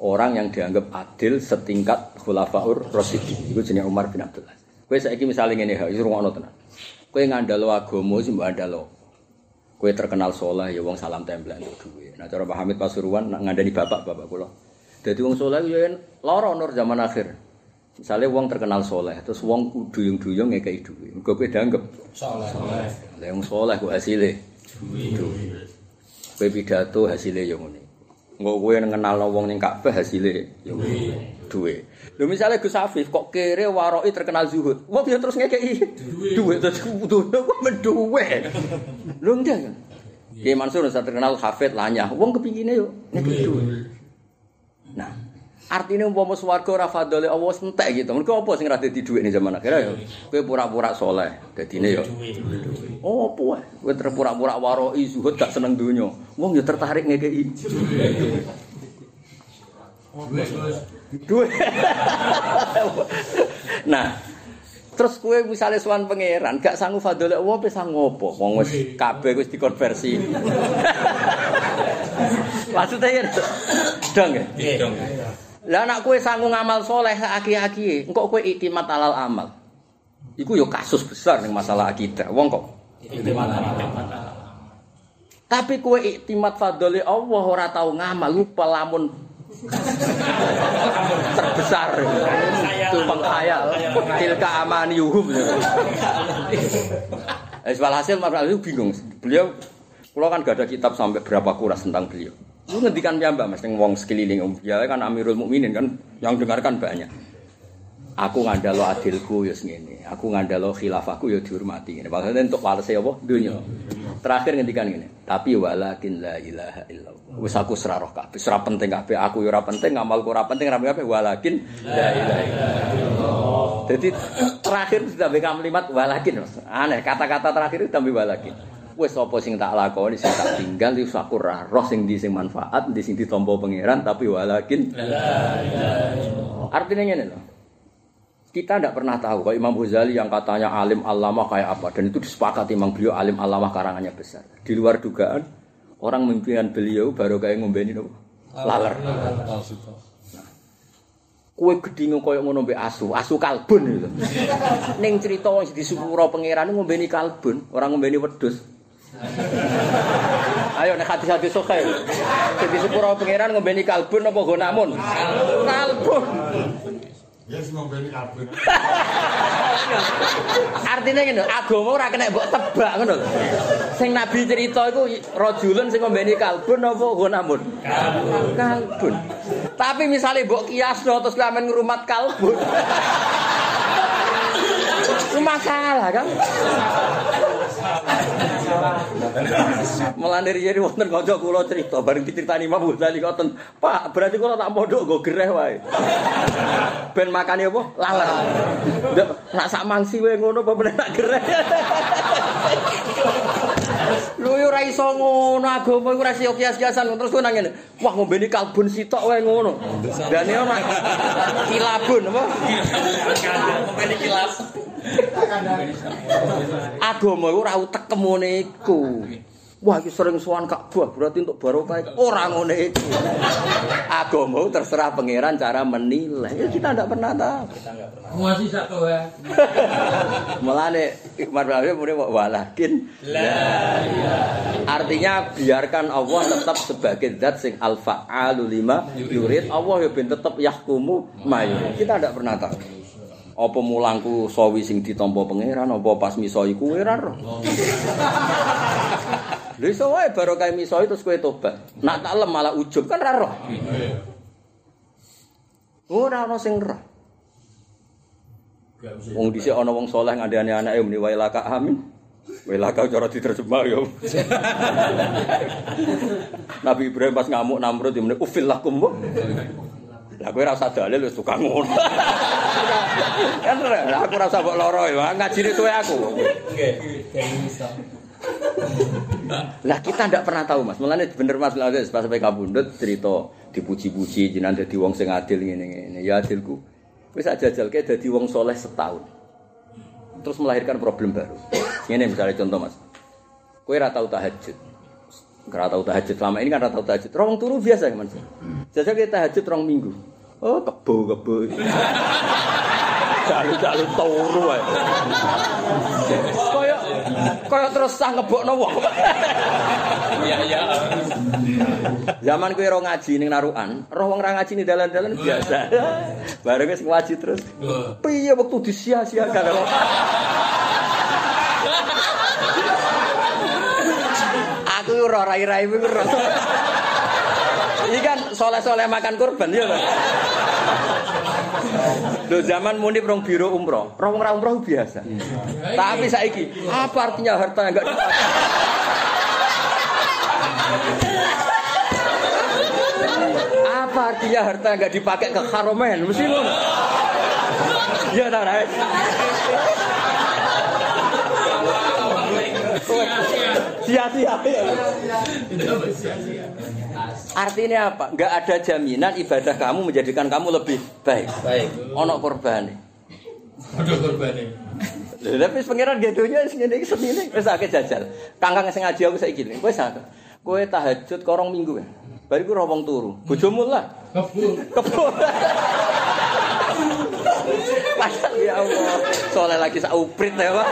Orang yang dianggap adil setingkat Khulafaur Rasyidin. Iku jenenge Umar bin Abdul Aziz. Kowe saiki misale ngene ha, iso rungokno tenan. Kowe ngandalo agama sing mbok andalo. Kowe terkenal soleh ya wong salam tempel untuk duwe. Nah cara Pak Hamid Pasuruan nak ngandani bapak-bapak kula. Dadi wong soleh ya lara nur zaman akhir. Misalnya wong terkenal soleh, terus wong duyung-duyung ngekei duwe. Mergo kowe dianggap Soleh. Lah wong soleh kok hasile duwe. Kowe pidato hasile ya ngene. Engko kowe ngenalno wong ning Ka'bah hasile ya ngene. Duwe. Lho misale Gus Afif kok kere waroki terkenal zuhud. Wong ya terus ngekei duwe terus kudu kok menduwe. Lho ndak kan. Ki Mansur terkenal hafid lanyah. Wong kepingine yo ngekei duwe. Nah, artinya umpama swarga ora fadhole Allah entek gitu. Mergo apa sing ora dadi dhuwit ning zaman akhir ya? Kowe pura-pura saleh, dadine yo. Oh, apa wae? Kowe terpura-pura waroi zuhud gak seneng donya. Wong ya tertarik ngekei. Duwe. nah, terus kowe misalnya sowan pangeran gak sanggup fadhole Allah pe sanggup apa? Wong wis kabeh wis dikonversi. Maksudnya ya dong ya? Dong. Lah nek kowe sanggup ngamal soleh aki-aki, engko kowe iktimat alal amal. Iku yo kasus besar ning masalah akidah. Wong kok Tapi kowe iktimat fadhole Allah ora tau ngamal lupa lamun terbesar itu penghayal tilka amaniyuhum Eh, walhasil Mas itu bingung. Beliau kalau kan gak ada kitab sampai berapa kuras tentang beliau. Lu ngendikan piyambak Mas ning wong sekeliling om. Ya kan Amirul Mukminin kan yang dengarkan banyak. Aku ngandalo adilku ya ngene. Aku ngandalo khilafahku ya dihormati ngene. Maksudnya untuk walese apa? Dunya. Terakhir ngendikan ngene. Tapi walakin la ilaha illallah. Wis aku seraroh kabeh, ora penting kabeh. Aku ya ora penting, ngamalku ora penting, ora kabeh walakin la ilaha illallah. Jadi terakhir sudah beka kalimat walakin. Mas. Aneh, kata-kata terakhir itu tambah walakin. Wes apa sing tak lakoni sing tak tinggal wis aku roh sing di sing manfaat, di sing ditampa pangeran tapi walakin Artinya ngene loh. Kita tidak pernah tahu kalau Imam Ghazali yang katanya alim alama kayak apa dan itu disepakati Imam beliau alim alama karangannya besar. Di luar dugaan orang mimpian beliau baru kayak ngombeni nopo laler. Kue gedingu koyo ngono mbek asu, asu kalbun itu. Ning cerita wong di sepuro pangeran ngombeni kalbun, orang ngombeni wedhus. Ayo nek hati-hati soke. Di sepuro pangeran ngombeni kalbun apa gonamun? Kalbun. Yes, ngombeni kabeh. Artinya ngene, agama ora kena mbok tebak ngono lho. Sing nabi cerita iku rajulun sing ngombeni kalbun apa gonamun? Kalbun. Kalbun. Tapi misalnya mbok kiasno terus lamen ngrumat kalbun. Itu masalah kan? Melandir jadi wonten kanca kula cerita bareng diceritani Imam Ghazali ngoten. Pak, berarti kula tak mondok nggo gereh wae. Ben makane apa? Laler. Nak sak mangsi wae ngono apa bener tak gereh. Lu yo ora iso ngono, agama iku ora iso kias-kiasan terus kowe nang ngene. Wah ngombeni kalbun sitok wae ngono. Dane ono kilabun apa? Ngomeni kilas. Agama iku ora utek kemone iku. Wah, iki sering sowan Ka'bah, berarti untuk barokah ora ngene iku. Agama terserah pangeran cara menilai. Ya, kita ndak pernah tahu. Masih sak kowe. Mulane Umar bin muni walakin Artinya biarkan Allah tetap sebagai zat sing al fa'alu lima yurid. Allah ya ben tetap yahkumu mayu. Kita ndak pernah tahu. Apa mulangku sawi sing ditampa pangeran apa pas miso iku ora roh. Lha iso wae barokah miso terus kowe tobat. Nak tak lem malah ujub kan ora roh. Ora ono sing roh. Wong dhisik ana wong saleh ngandhani anake muni wae laka amin. Wae laka cara diterjemah yo. Nabi Ibrahim pas ngamuk Namrud muni ufil lakum. Bu." Lah kowe ora usah dalil wis tukang ngono. Kan ora, aku ora usah mbok loro ya, ngajine suwe aku. Nggih. Lah kita ndak pernah tahu Mas. Mulane bener Mas Lades pas sampai kabundut cerita dipuji-puji jenengan dadi wong sing adil ngene-ngene. Ya adilku. Wis aja jajal kayak dadi wong soleh setahun. Terus melahirkan problem baru. Ini misalnya contoh Mas. Kowe ora tau tahajud. Ora tau tahajud selama ini kan ora tau tahajud. Rong turu biasa kan Mas. Jajal kita tahajud rong minggu. Oh, kebo kebo. Jalu-jalu turu ae. Kaya kaya terus sah ngebokno wong. Iya iya. Zaman kowe ora ngaji ning narukan, roh wong ora ngaji ning dalan-dalan biasa. Bareng wis ngaji terus. Piye waktu disia-siakan. Aku ora rai-rai ora. Ini kan soleh-soleh makan kurban ya lho. Lho zaman muni rong biro umroh, rong ora umroh biasa. Tapi saiki apa artinya harta yang enggak dipakai? Apa artinya harta yang enggak dipakai ke haromen? Mesti ngono. Ya ta, Sia-sia. ya. Artinya apa? Enggak ada jaminan ibadah kamu menjadikan kamu lebih baik. Baik. Ono korban. Aduh korbane. Lha tapi pangeran gedonya iki semene wis akeh jajal. Kangkang sing ngaji aku saiki iki. Wis akeh. Kowe tahajud korong minggu ya. Bariku ora wong turu. Bojomu lah. Kebo. Padahal ya Allah, soleh lagi sak uprit ya, Pak.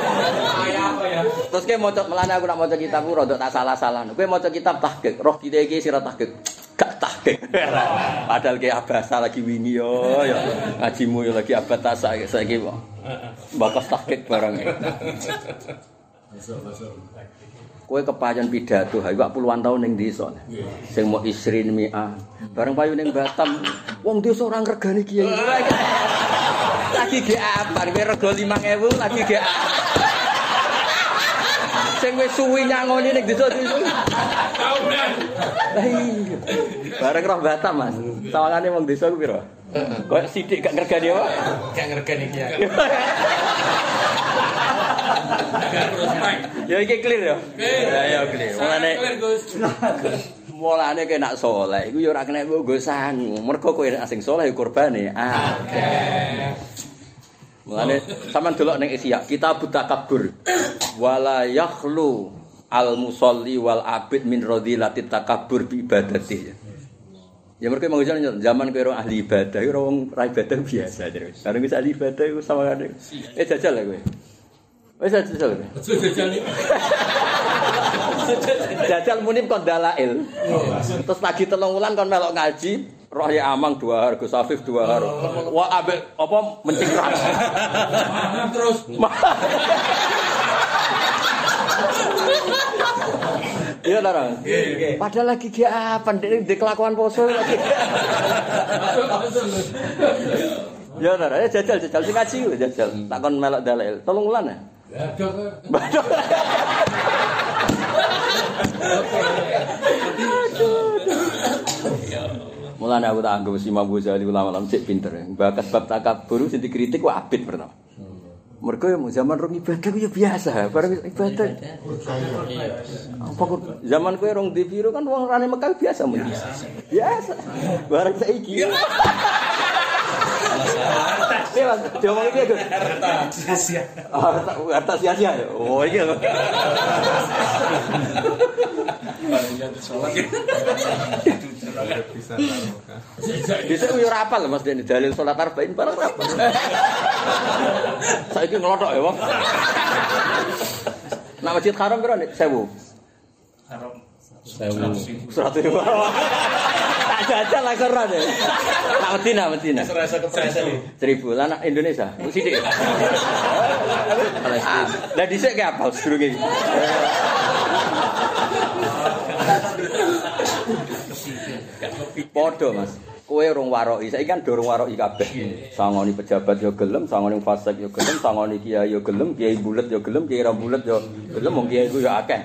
Terus kowe maca melane aku nak maca kitab ku rada tak salah-salah. Kowe maca kitab tahqiq, roh kita iki sira tahqiq. Gak tahqiq. Padahal ki abasa lagi wingi yo, ya. Ngajimu yo lagi abad tasa saiki kok. Bakas tahqiq barang. Kowe kepayon pidato, ha iku puluhan tahun ning desa. Sing mau isrin mi'a. Bareng payu ning Batam, wong desa ora ngregani kiai. Lagi ge apa? Kowe rego 5000 lagi ge? Sing wis suwi nyangoni ning desa desa. Bareng roh Batam, Mas. Sawangane wong desa ku piro? Kok sithik gak ngregani apa? Gak ngergani kiai. Ya iki clear ya. Ya ya clear. Mulane Gus. mulane kowe nak saleh iku ya ora kena nggo sangu. Mergo kowe sing saleh ya kurbane akeh. Mulane sampean delok ning Isya, kita butakabur. Wala yakhlu al musolli wal abid min radhilatit takabbur bi ibadati. Ya mereka mau jalan zaman kowe ora ahli ibadah, ora wong ra ibadah biasa terus. Karena ahli ibadah iku sama kan. Eh jajal lah kowe. Wis jajal. kowe. Jajal muni kon dalail. Terus pagi telung wulan kon melok ngaji, roh ya amang dua har, Gus Afif dua har. Wah ambek apa mencingkrang. Terus Iya ta, Ron? Padahal lagi ge apa ndek ndek kelakuan poso lagi. Ya ta, Ron? Eh, jajal jajal sing ngaji jajal. Takon melok dalail. Telung wulan ya. Badak. Mulane aku tak anggap si Imam Ghazali ulama ulama cek pinter. Bakas bab takabur sing dikritik ku abid pertama. Mergo ya zaman rong ibadah ya biasa, bareng ibadah. Apa zaman kowe rong di biru kan wong rane Mekah biasa mun. Biasa. Bareng saiki. Mas. Diomong iki, Gus. Sia-sia. Harta harta sia-sia ya. Oh, iya. Bisa yo ora apal Mas Deni dalil salat arba'in barang ora apal. Saiki ngelotok ya, Wong. Nak masjid haram piro nek 1000? Haram. Surat itu. Tak jajal lah keren ya. Nak Medina, Medina. Serasa kepresan nih. Seribu lah nak Indonesia. Sidik. Palestina. Lah dhisik ki apa sedurunge. Podo Mas. Kowe rong waroki, saiki kan dorong waroki kabeh. Sangoni pejabat yo gelem, sangoni fasik yo gelem, sangoni kiai yo gelem, kiai bulet yo gelem, kiai ra bulet yo gelem, wong kiai ku yo akeh.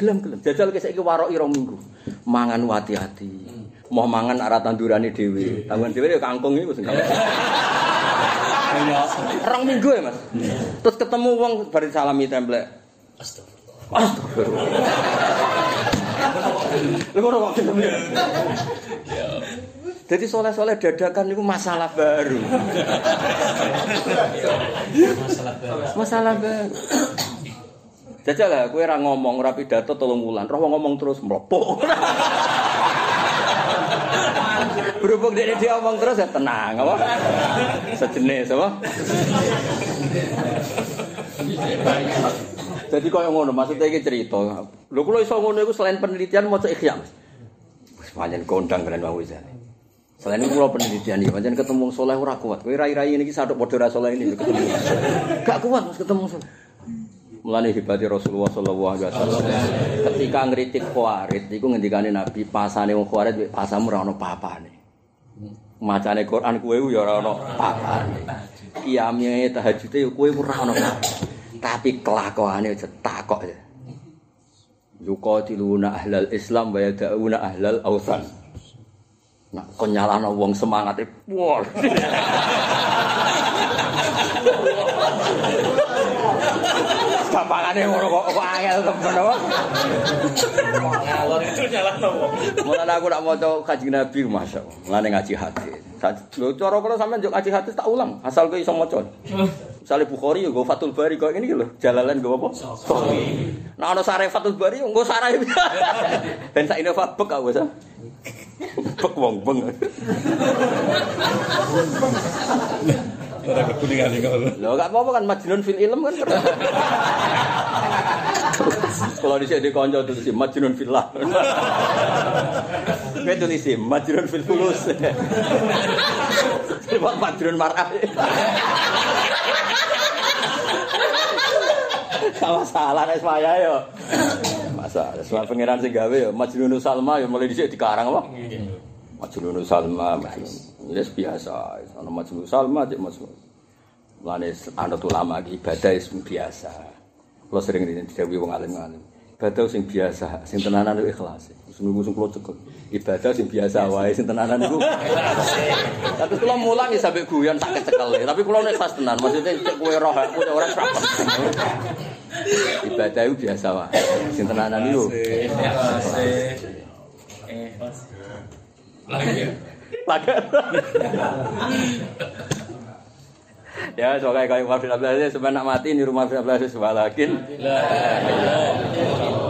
Gelem gelem. Jajal ki saiki waroki rong minggu. Mangan hati-hati. Mau mangan arah tandurane dhewe. Tanggungan dhewe yo kangkung wis enggak. Rong minggu ya, Mas. Terus ketemu wong bari salami templek. Astagfirullah. Astagfirullah. Lha kok kok ketemu ya? Jadi soleh-soleh dadakan itu masalah baru. Masalah baru. Masalah baru. Jajal lah, kue ora ngomong, ora pidato tolong wulan. Roh ngomong terus mlepok. Berhubung dia dia ngomong terus ya tenang, apa? Sejenis, apa? Jadi kau ngono, maksudnya ini cerita. Lho kalau iso ngono itu selain penelitian mau cek Mas. Pancen kondang kalian Bang Wizan. Selain itu kalau penelitian iki pancen ketemu soleh ora kuat. Kowe rai-rai ini sadok padha ra soleh ini ketemu. Gak kuat Mas ketemu soleh. Mulane hebati Rasulullah sallallahu alaihi wasallam. Ketika ngritik Khawarij iku ngendikane Nabi, pasane wong Khawarij pasamu ora ono papane. Macane Quran kowe ya ora ono papane. Kiyame tahajude ya kowe ora ono. Tapi kelakuane aja takok ya. Yuqatiluna ahlal Islam wa yad'una ahlal awsan. Nah, kon nyalano wong semangate. Wah. Gampangane ngono kok kok angel temen? Ngalor nyala nopo. Mulane aku nak maca Kanjeng Nabi Masya Allah. Mulane ngaji hadis. Lho cara kula sampean njuk ngaji hadis tak ulang, asal kowe iso maca. Misalnya Bukhari ya gue Fatul Bari kok ini lho, jalalan gue apa? Sahih. Nah ana sare Fatul Bari yo nggo sare. Ben sak Innova bek aku sa. Bek wong beng. Ora kekuningan iki kok. Lho gak apa-apa kan Majnun fil ilm kan. Kalau di sini konco tulis Majnun fillah. Gue tulis Majnun fil fulus. Sebab Majnun marah. Sama salah nek saya yo. Masa semua pangeran sing gawe yo Majnun Salma yo mulai dhisik dikarang apa? Majnun Salma, Majnun. Ini biasa, ana Majnun Salma, cek Majnun. Mulane anut ulama iki ibadah wis biasa. Kalau sering didhawuhi wong alim-alim. Ibadah sing biasa, sing tenanan itu ikhlas. Sungguh sing kula cekel. Ibadah sing biasa wae sing tenanan iku. Tapi kula mulang ya sampe guyon sakit cekel. Tapi kula nek ikhlas tenan, maksudnya cek kowe roh aku cek ora serap. Ibadah itu biasa wae. Sing tenanan iku. Eh, Lagi. Lagar. Ya, soalnya kayak Umar bin Abdul Aziz sebenarnya nak mati di rumah bin Abdul Aziz walakin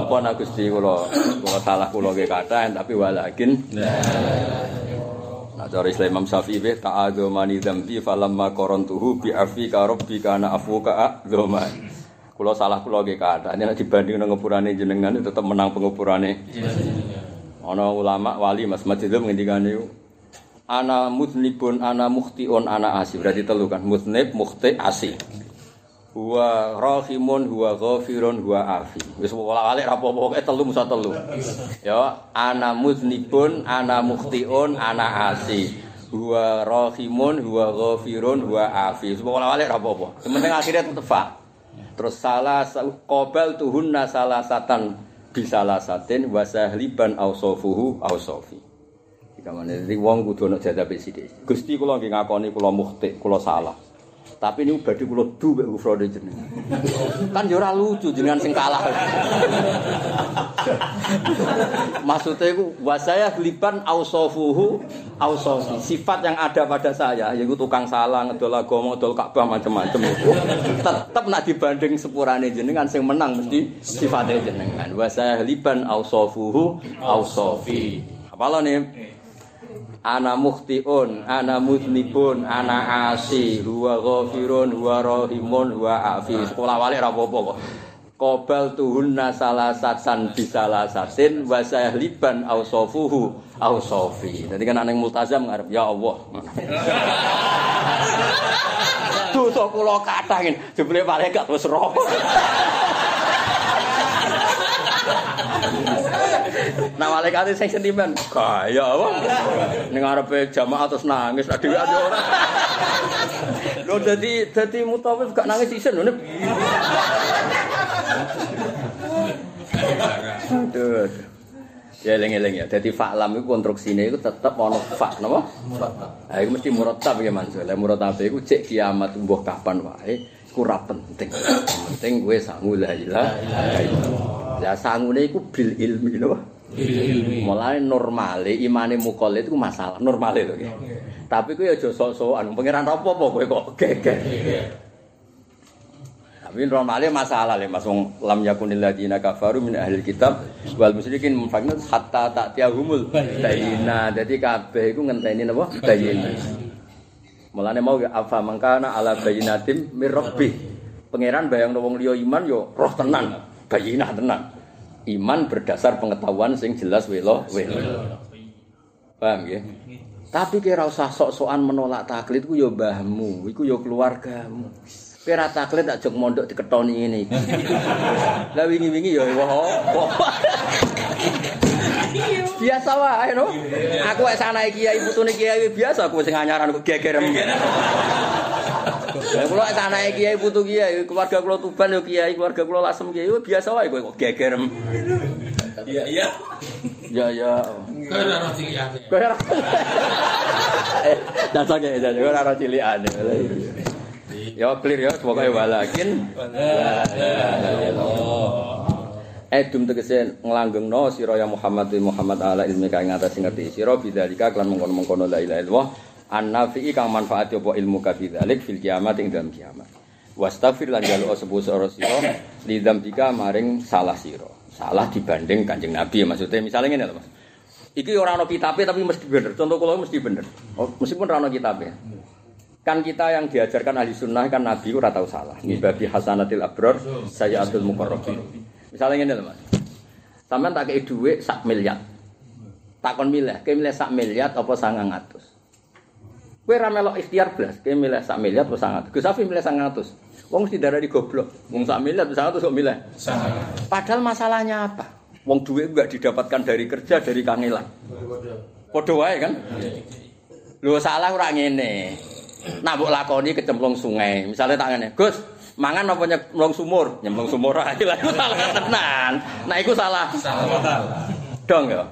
pun aku sih kalau kalau salah kalau gak kata tapi walakin Nah, cara Islam Imam Syafi'i be ta'adhu mani dzambi falamma qarantuhu bi afika rabbika ana afuka adzama. Kula salah kula ge kata, nek dibanding nang ngepurane jenengan tetep menang pengepurane. Ana ulama wali Mas Majidul ngendikane ana mudnibun ana mukhtiun ana asi. Berarti telu kan? Mudnib mukhti asi. Huwa rahimun huwa ghafirun huwa afi. Wis wala-walik ra apa-apa telu musa telu. Ya ana mudnibun ana mukhtiun ana asi. Huwa rahimun huwa ghafirun huwa afi. Wis wala-walik ra apa-apa. Akhirnya tetep fa. Terus salah qabal tuhunna salah satan bisalah satin wasahliban ausofuhu ausofi Kamane dadi wong kudu ana jadabe sithik. Gusti kula nggih ngakoni kula mukhti, kula salah. Tapi ini badhe kula du mek gufrone jenengan. Kan ya ora lucu jenengan sing kalah. Maksudnya itu wasaya liban ausofuhu ausofi sifat yang ada pada saya yaitu tukang salah ngedol agama ngedol Ka'bah macam-macam itu tetap nak dibanding sepurane jenengan sing menang mesti sifatnya jenengan. Wasaya liban ausofuhu ausofi apa lo nih ana mukhtiun ana mudnibun ana asi huwa ghafirun huwa rahimun huwa afi sekolah walik ra apa-apa kok Qobal tuhunna salasatan bisalasatin wa liban ausofuhu ausofi. Jadi kan aneh multazam ngarep ya Allah. Dosa kula kathah jebule malaikat wis roh. Nah malaikat sing sentimen, gaya apa? Ning ngarepe jamaah terus nangis, nek dhewe ora. Lho dadi dadi mutawif gak nangis isin lho. Aduh. Ya eling-eling ya. Dadi fa'lam iku konstruksine iku tetep ana fa napa? Ha iku mesti murattab ya Mansur. Lah murattab iku cek kiamat mbuh kapan wae iku ora penting. Penting kowe sangu la ilaha illallah. Ya sangune iku bil ilmi napa? Ilmi. Mulai normale imane mukol itu masalah normale lho. Tapi kowe aja sok-sokan pangeran apa-apa kowe kok geger. Tapi normalnya masalah le Mas wong lam yakunil ladina kafaru min ahli kitab wal musyrikin mufakna hatta ta'tiyahumul bayina. Dadi kabeh iku ngenteni napa? Bayina. Mulane mau afa mangkana ala bayinatim mir rabbih. Pangeran bayang wong liya iman yo roh tenan, bayinah tenan. Iman berdasar pengetahuan sing jelas welo welo. Paham ya? Tapi kira usah sok-sokan menolak taklid ku yo mbahmu, iku yo keluargamu. Kira taklid tak jog mondok diketoni ini. Lah wingi-wingi ya wah. Biasa wae no. Aku wis anae kiai putune kiai biasa aku sing anyaran kok gegerem. Lah kula wis anae kiai putu kiai, keluarga kula Tuban yo kiai, keluarga kula Lasem kiai biasa wae kowe kok gegerem. Iya, iya. Ya ya. Kan ora ciliyane. Kowe ora. Eh, dasar kayak jadi ora ora cilikane. Ya clear ya, pokoknya walakin la ilaha illallah. Edum tegese nglanggengno sira ya Muhammad Muhammad ala ilmi kang ngatas ngerti sira bidzalika kelan mengkono-mengkono la ilaha illallah an-nafi'i kang manfaat apa ilmu ka bidzalik fil kiamat ing dalam kiamat. Wastafir lan jaluk sepuh sira sira lidzambika maring salah sira. Salah dibanding Kanjeng Nabi maksudnya misalnya ngene lho Mas. Iki ora ana kitabe tapi mesti bener. Contoh kula mesti bener. Oh, meskipun ora ana kitabe. Kan kita yang diajarkan ahli sunnah kan Nabi ora tahu salah. Nibabi hasanatil abror sayyatul muqarrabin. Misalnya ngene lho Mas. Sampeyan tak kei dhuwit sak miliar. Takon milih, kei milih sak miliar apa 900? Kowe ora melok ikhtiar blas, kei milih sak miliar apa 900? Gus Safi milih 900. Wong mesti darah di goblok. Wong sak miliar 900 kok milih. Padahal masalahnya apa? Wong duit enggak didapatkan dari kerja, dari kangelan. Podo wae kan? Lho salah ora ngene. Nah mbok lakoni kecemplung sungai. Misalnya tak ngene, Gus, mangan apa nyemplung sumur? Nyemplung sumur ae lah iku salah tenan. Nah iku salah. Salah. Dong ya.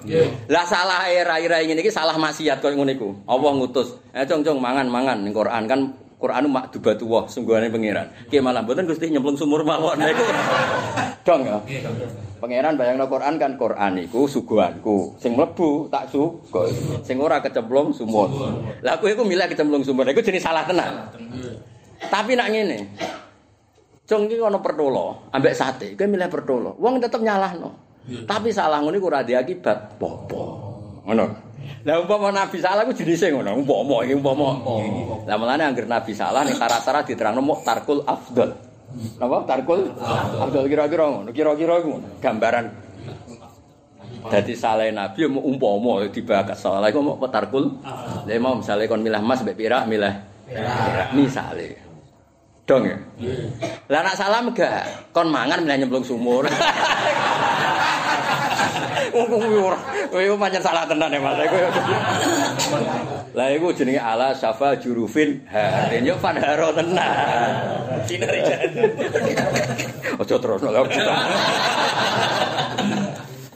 Lah salah rai-rai ngene iki salah maksiat koyo ngono iku. Allah ngutus, "Eh cung-cung mangan-mangan ning Quran kan Quran mak dubatuwah sungguhane pangeran. Ki malah mboten Gusti nyemplung sumur mawon. Nah iku. Dong ya. Pangeran bayangno Quran kan Quran iku suguhanku. Sing mlebu tak sugo. Sing ora kecemplung sumur. Lah aku iku milih kecemplung sumur. Iku jenis salah tenan. Tapi nak ngene. Cung iki ana pertolo, ambek sate, kowe milih pertolo. Wong tetep nyalahno. Tapi salah ngono iku ora di akibat popo. Ngono. Lah umpama nabi salah ku jenise ngono, umpama iki umpama. Lah mulane anggere nabi salah ning syarat-syarat diterangno mu tarkul afdal. Napa tarkul afdal kira-kira ngono, kira-kira iku gambaran. Dadi salah nabi mu umpama dibahas salah iku mu tarkul. Lah mau misale kon milah emas mbek pirah milah perak. Misale. Dong ya. Lah nak salam enggak? Kon mangan milih nyemplung sumur. Wong kuwi ora. Kowe pancen salah tenan ya Mas. Lah iku jenenge ala syafa jurufin harin yo padharo tenan. Sinarijan. Aja terus lho.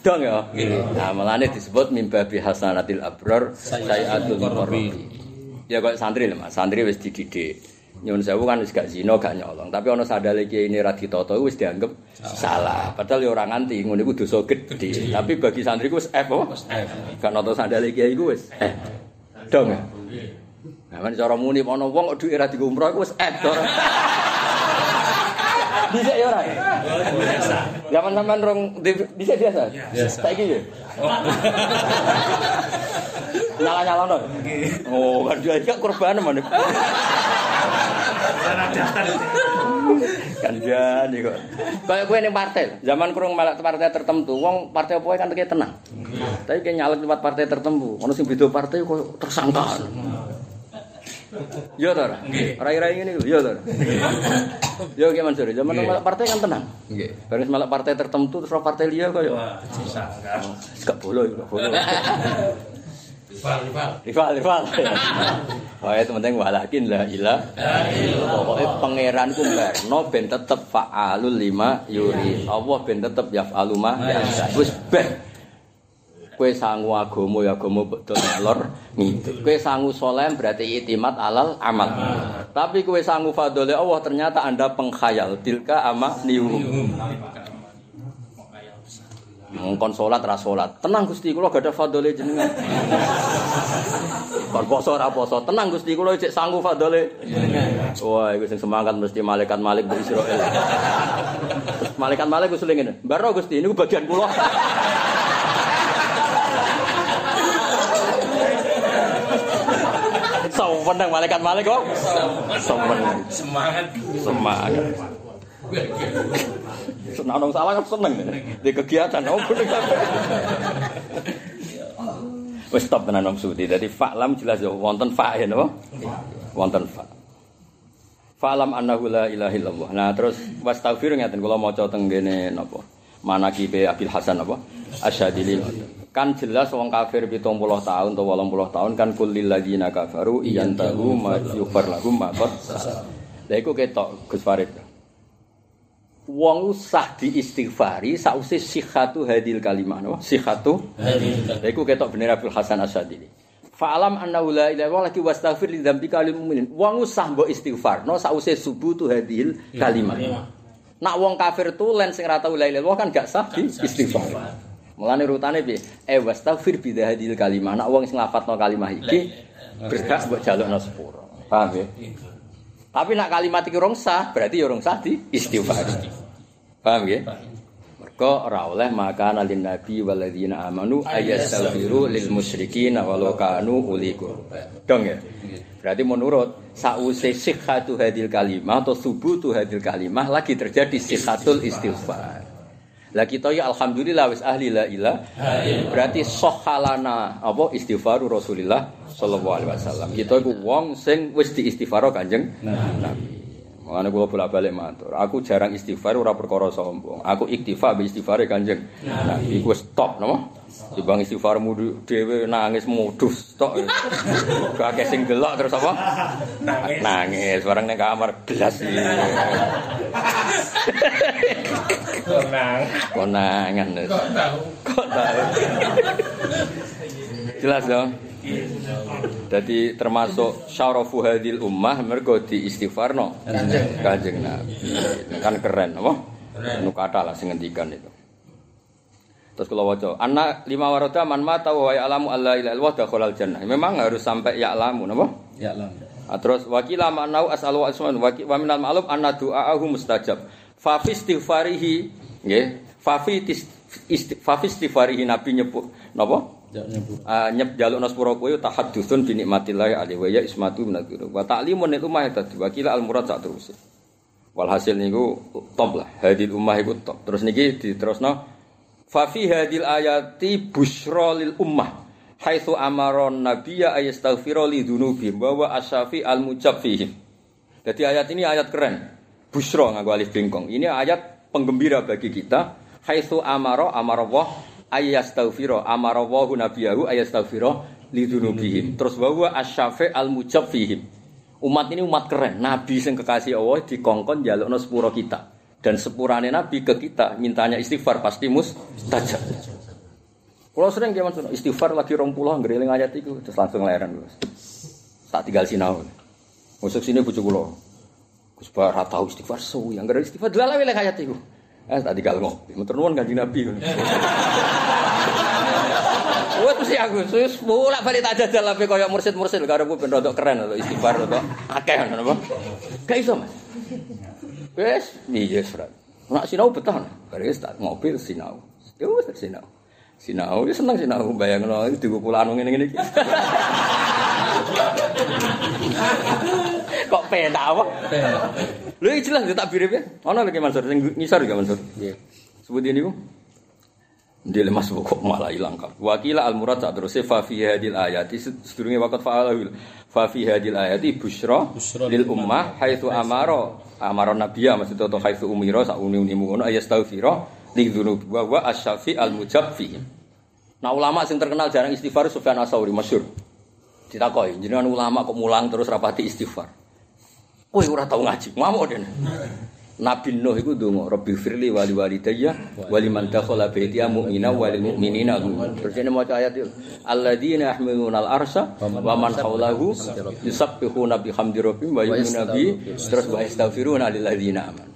Dong ya. Nah, malane disebut mimba bi hasanatil abrar sayatul muqarrabin. Ya kok santri lho Mas, santri wis dididik. Nyun sewu kan wis gak zina gak nyolong, tapi ana sandale kiai ini ra iku wis dianggap salah. Padahal ya ora nganti ngono iku dosa gedhe. Tapi bagi santri ku wis F apa? Gak nata sandale kiai iku wis F. Dong. ya? Nah, kan cara muni ana wong kok dhuwit ra dikumroh iku wis F to. Bisa ya ora? Biasa. Zaman sampean rong bisa biasa? Biasa. Saiki ya? Nyala-nyala no. Oh, kan dia gak korban mana. kan jadi kok. Kayak gue ning partai, zaman kurung malah partai tertentu, wong partai apa kan kayak tenang. Tapi kayak nyalek tempat partai tertentu, ono sing beda partai kok tersangka. Yo to ora? Rai-rai ngene lho, yo to. ora? Yo ki Mansur, zaman malah partai kan tenang. Nggih. Bareng malah partai tertentu terus partai liya kok yo. Gak boleh, gak boleh. Rival, rival. Rival, rival. Oh, itu penting walakin la ilah. Pokoknya pangeran ku berno ben tetep fa'alul lima yuri. Allah ben tetep yaf'alu ma yasa. Wis ben. Kowe sangu agama ya agama betul lor ngidul. Kowe sangu soleh berarti itimat alal amal. Tapi kowe sangu fadole Allah ternyata Anda pengkhayal tilka ama niu. Ngongkon salat ra salat. Tenang Gusti kula gak ada fadole jenengan. Kon poso ora poso. Tenang Gusti kula cek sanggup fadole. Wah, iku sing semangat mesti malaikat Malik dari Israel. Malaikat Malik wis ngene. Baro Gusti niku bagian kula. Sopan nang malaikat Malik kok. Semangat. Semangat. Senang dong salah kan seneng di kegiatan oh bener Wes stop tenan Om Sudi. Dadi fa'lam jelas ya wonten fa ya napa? Wonten fa. Fa'lam annahu la ilaha illallah. Nah terus wastaghfir ngaten kula maca teng kene napa? Manakibe Abil Hasan apa? Asyadili. Kan jelas wong kafir 70 tahun atau 80 tahun kan kulil ladzina kafaru iyantahu ma yughfar lahum ma qad Lah iku ketok Gus Farid. Wong sah diistighfari sause sihatu hadil kalimah napa? Sihatu Lha iku ketok bener Abdul Hasan Asyadili. Fa'alam annahu la ilaha illallah lagi wastaghfir li dzambika lil mu'minin. Wong usah mbok istighfar, no sause subuh tu hadil kalimah. Nak wong kafir tulen sing ora tau la ilaha illallah kan gak sah di istighfar. Mulane rutane piye? Eh wastaghfir bi hadil kalimah. Nak wong sing lafadzno kalimah iki berhak mbok jalukno sepuro. Paham ya? Tapi nak kalimat iki rong sah, berarti ya rong sah di istighfar. Paham ya? Mergo ora oleh maka nalin nabi waladina amanu ayastaghfiru lil musyrikin walau kanu uli. Dong ya. Berarti menurut sause sihhatu hadil kalimah atau subutu hadil kalimah lagi terjadi sihhatul istighfar. Lah kita ya alhamdulillah wis ahli la ilah. Berarti sohalana apa istighfaru Rasulillah sallallahu alaihi wasallam. Kita iku wong sing wis diistighfaro Kanjeng Nabi. Makanya gue bolak balik matur. Aku jarang istighfar ora perkara sombong. Aku iktifa be istighfar kanjeng. Nah, iku stop nama. Dibang istighfarmu dhewe nangis modus tok. Gak akeh sing delok terus apa? Nangis. Nangis. Barang ning kamar belas iki. Tenang. Konangan. Kok tahu? Kok tahu? Jelas dong. Jadi termasuk syarafu hadil ummah mergo di istighfarno kanjeng Nabi. Kan keren apa? Nu kata lah sing ngendikan itu. Terus kalau waca, anak lima waroda man mata wa ya'lamu alla ilaha illallah dakhalal jannah. Memang harus sampai ya'lamu napa? Ya'lam. Ah, terus wakila ma'nau as'alu wa asman wa wa minal ma'lum anna du'aahu mustajab. Fa fi istighfarihi nggih, fa fi fa fi istighfarihi nabi nyebut napa? Uh, nyep jaluk naspura kowe tahaddusun bi nikmatillah alaihi wa ya ismatu minadzunub. Wa ta'limun itu mah tadi wakila al murad sak terus. Walhasil niku top lah, hadil ummah iku top. Terus niki diterusno fa hadil ayati lil ummah haitsu amara nabiyya ayastaghfira li dzunubihim wa wa asyafi al mujab fihim. Jadi ayat ini ayat keren. Busyra nganggo alif bengkong. Ini ayat penggembira bagi kita. Haitsu amara amara Allah ayastaghfira amara wa nabiyahu ayastaghfira li dzunubihim. Terus wa wa asyafi al mujab fihim. Umat ini umat keren. Nabi sing kekasih Allah dikongkon jalukno sepuro kita. Dan sepurane Nabi ke kita mintanya istighfar pasti mustajab. Kalau sering kayak maksudnya istighfar lagi rong puluh ngeriling ayat itu terus langsung leren terus. Tak tinggal sinau. Masuk sini bujuk kulo. Gus Bar tau istighfar suwi, yang gara istighfar delala wile kaya iku. Eh tadi kalau ngopi, muter nuwun kanjeng Nabi. Wes mesti aku, wis bolak balik tak jajal ape koyo mursid-mursid karo ben rodok keren lho istighfar rodok akeh apa. Gak iso, Mas. Wes, iya surat. Nak sinau betah. Bare wis tak ngopi terus sinau. Wis sinau. Sinau, ya seneng sinau bayangno iki dikukulan ngene-ngene iki. Kok pena apa? Lho iki jelas tak birip ya. Ono lagi Mansur sing ngisor ya Mansur. Nggih. Sebut ini ku. Dia lemas kok malah hilang kap. Wakila al murad tak terus fa fi hadil ayati sedurunge waqt fa'alahu. Fa fi hadil ayati busyra lil ummah haitsu amara amara nabiyya maksud to haitsu umira sak uni-unimu ngono ayastaghfira li dzunub wa wa asyafi al mujab fi. Nah ulama sing terkenal jarang istighfar Sufyan Asauri masyhur. Ditakoki, jenengan ulama kok mulang terus rapati istighfar. Kowe ora tau ngaji, ngamuk dene. Nabi Nuh iku ndonga, Rabbi firli wali walidayya wali man dakhala baitiya mu'mina wal mu'minina. Terus ini maca ayat itu. Alladzina yahmiluna al-arsha wa man hawlahu yusabbihuna bihamdi rabbihim wa yu'minuna bi terus wa yastaghfiruna lil ladzina amanu.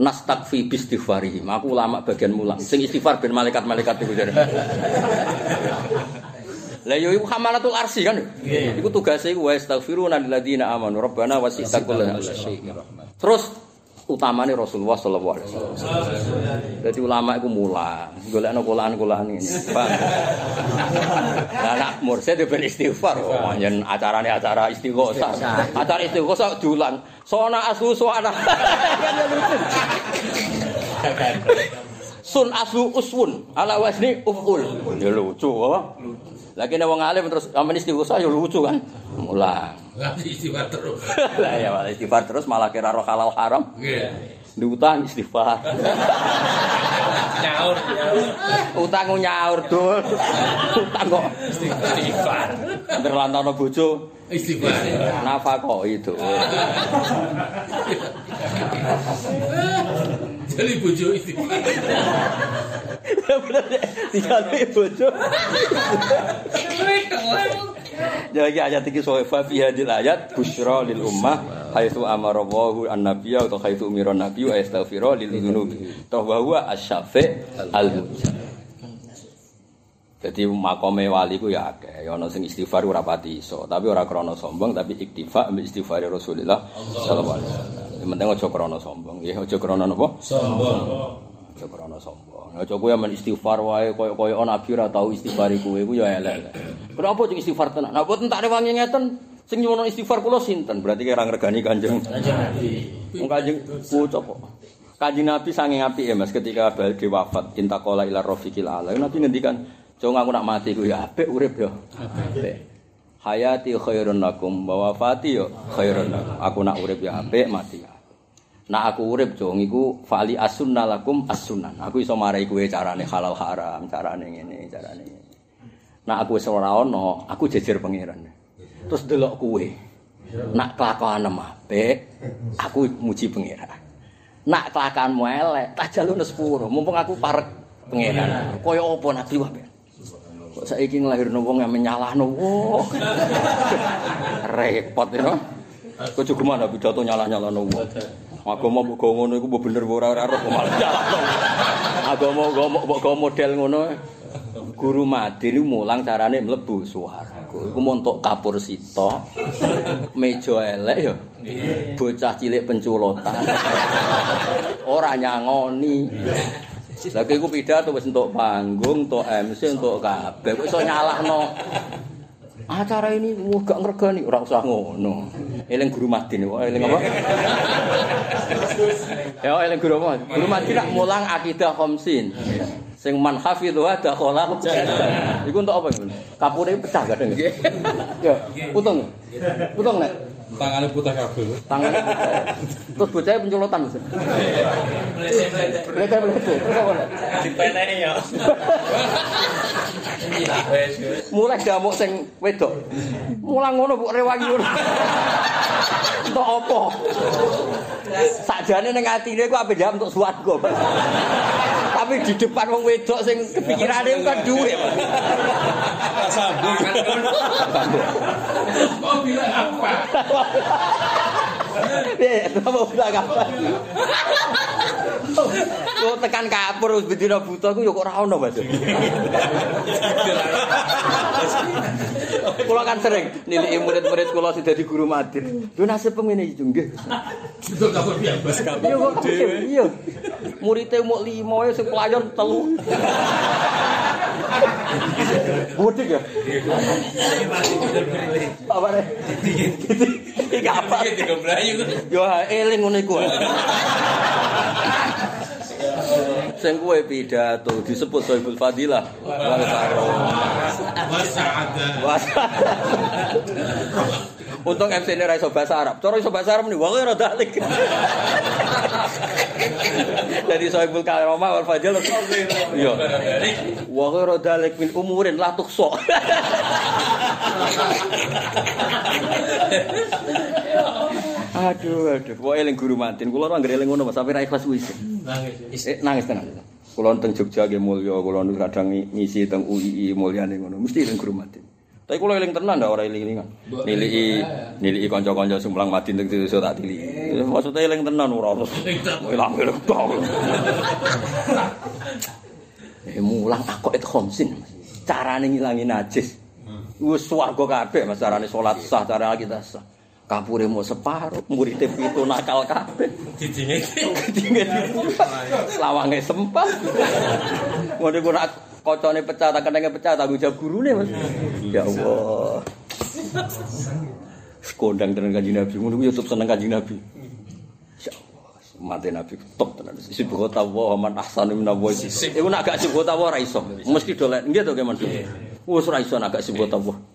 Nastakfi bistighfarihim. Aku ulama bagian mulang. Sing istighfar ben malaikat-malaikat iku jare. Lah yo iku hamalatul arsi kan. Iku tugasnya iku wa yastaghfiruna lil ladzina amanu. Rabbana wasi'ta kulla. Terus utamane Rasulullah sallallahu alaihi wasallam. Jadi ulama iku mulang, golekno kolaan-kolaan ini. Paham? Lah nak mursyid ben istighfar, oh, yen acarane acara istighosah. Acara istighosah diulang. Sona asu suara. Sun asu uswun ala wasni uful. Ya lucu? Lagi nek wong alim terus amen istighosah ya lucu kan. Mulang. Ngaji istighfar terus. Lah ya malah istighfar terus malah kira roh halal haram. Nggih. Di utang istighfar. Nyaur, nyaur. utang nyaur dul. utang kok Istighfar. berlantano bojo Istighfar. nafkah itu. Jadi bojo istighfar. Tinggal bojo. Jadi ayat iki soe fa fi hadil ayat busyra lil ummah haitsu amara Allahu an-nabiyya atau haitsu umira an-nabiyyu astaghfira lil dzunubi. Toh wa huwa asy-syafi' al-mujab. Jadi makome wali ku ya akeh, ya ana sing istighfar ora pati iso, tapi ora krana sombong tapi iktifa ambek istighfar Rasulullah sallallahu alaihi wasallam. Yang penting aja krana sombong, ya aja krana napa? Sombong. Aja krana sombong. Aja kowe men istighfar wae koyo-koyo nabi ora tau istighfar kowe ku ya elek. Kenapa sing istighfar tenan? Nah, boten tak rewangi ngeten sing nyuwun istighfar kula sinten? Berarti kira ngregani Kanjeng. Kanjeng Nabi. Wong Kanjeng bocah kok. Kanjeng Nabi saking apike Mas ketika badhe wafat intakola ila rafiqil ala. Nabi ngendikan, "Jong aku nak mati ku ya apik urip ya." Apik. Hayati khairun lakum wa wafati ya khairun lakum. Aku nak urip ya apik, mati ya. Nak aku urip jong iku fali asunna lakum as-sunan. Aku iso marai kowe carane halal haram, carane ngene, carane. Nak aku wis ora ono, aku jejer pangeran. Terus delok kowe. Nak kelakuan apik, aku muji pangeran. Nak kelakuanmu elek, tak jalune sepuro. Mumpung aku parek pangeran. Kaya apa nabi wae. Kok saiki nglahirno wong yang menyalahno. Wah. Repot ya. Kok juga mana pidato nyalah-nyalahno wong. Agama mbok go ngono iku mbok bener ora ora roh malah nyalahno. Agama mbok mbok model ngono. Guru Madin iku mulang carane mlebu swarga. Iku montok kapur sita. Meja elek ya. Bocah cilik penculotan. Ora nyangoni. Lagi iku pidato wis entuk panggung, entuk MC, entuk kabeh. Kok iso nyalahno. Acara ini wah gak ngregani, ora usah ngono. Eling guru Madin, wah eling apa? ya eling guru apa? Guru Madin nak mulang akidah khamsin. Sing man hafidhu ada kholal. Iku untuk apa? Kapure pecah kadang. Ya, putung. Putung nek. Tangannya putih kabel. Tangan. Terus bocahnya penculotan. Terus apa nek? Dipeneki ya. Mulai damuk sing wedok. Mulang ngono mbok rewangi ngono. Entuk apa? Sakjane ning atine ku ape jam untuk swarga. Tapi di depan wong wedok sing kepikirane kan duwe. Sambung. Oh bilang apa? Eh, apa ulah kapan? Kok tekan kapur wis bedina buta ku ya kok ora ono, Mas. Kula kan sering nilai murid-murid kula sing dadi guru madin. Lho nasib pengene iki nggih. Betul kapur biasa kapur. Iya kok iya. Muridé muk 5 ya sing pelayan 3. Mudik ya? Apa nih? Iki apa? Tiga belayu. Yo eling ngono iku. Sing kuwe pidato disebut Sohibul Fadilah. Wal. Untung MC ini ra iso bahasa Arab. Cara iso bahasa Arab nih, wong ora dalik. Jadi Sohibul Karomah wal Fadil. Ghairu dalik min umurin la tukso. aduh, aduh. Wah eling guru mantin. Kula ora nggere eling ngono Mas, sampe ra ikhlas wis. Nangis. Eh, nangis tenan. Kula teng Jogja nggih mulya, kula nu kadang ngisi teng UII mulyane ngono. Mesti eling guru mantin. Tapi kula eling tenan ndak ora eling-elingan. Niliki niliki kanca-kanca sumblang madin teng desa tak tiliki. Maksudnya eling tenan ora terus. Ilang eling tok. Eh mulang akok itu khomsin. Carane ngilangi najis. Wis swarga kabeh mas carane salat sah, cara kita sah. Kapure mau separuh, muridé pitu nakal kabeh. Didinge. Dingin lawange sempat. Ngono ku nak kocone pecah tak kenenge pecah tanggung jawab gurune Mas. Ya Allah. Kondang tenan kanjeng Nabi, ngono ku YouTube seneng kanjeng Nabi. Ya Allah, mati Nabi top tenan. Sibuk ta wa man ahsanu min Allah. Iku nak gak wa ora iso. Mesti dolek. Nggih to Mas. Wes ora iso nak gak wa.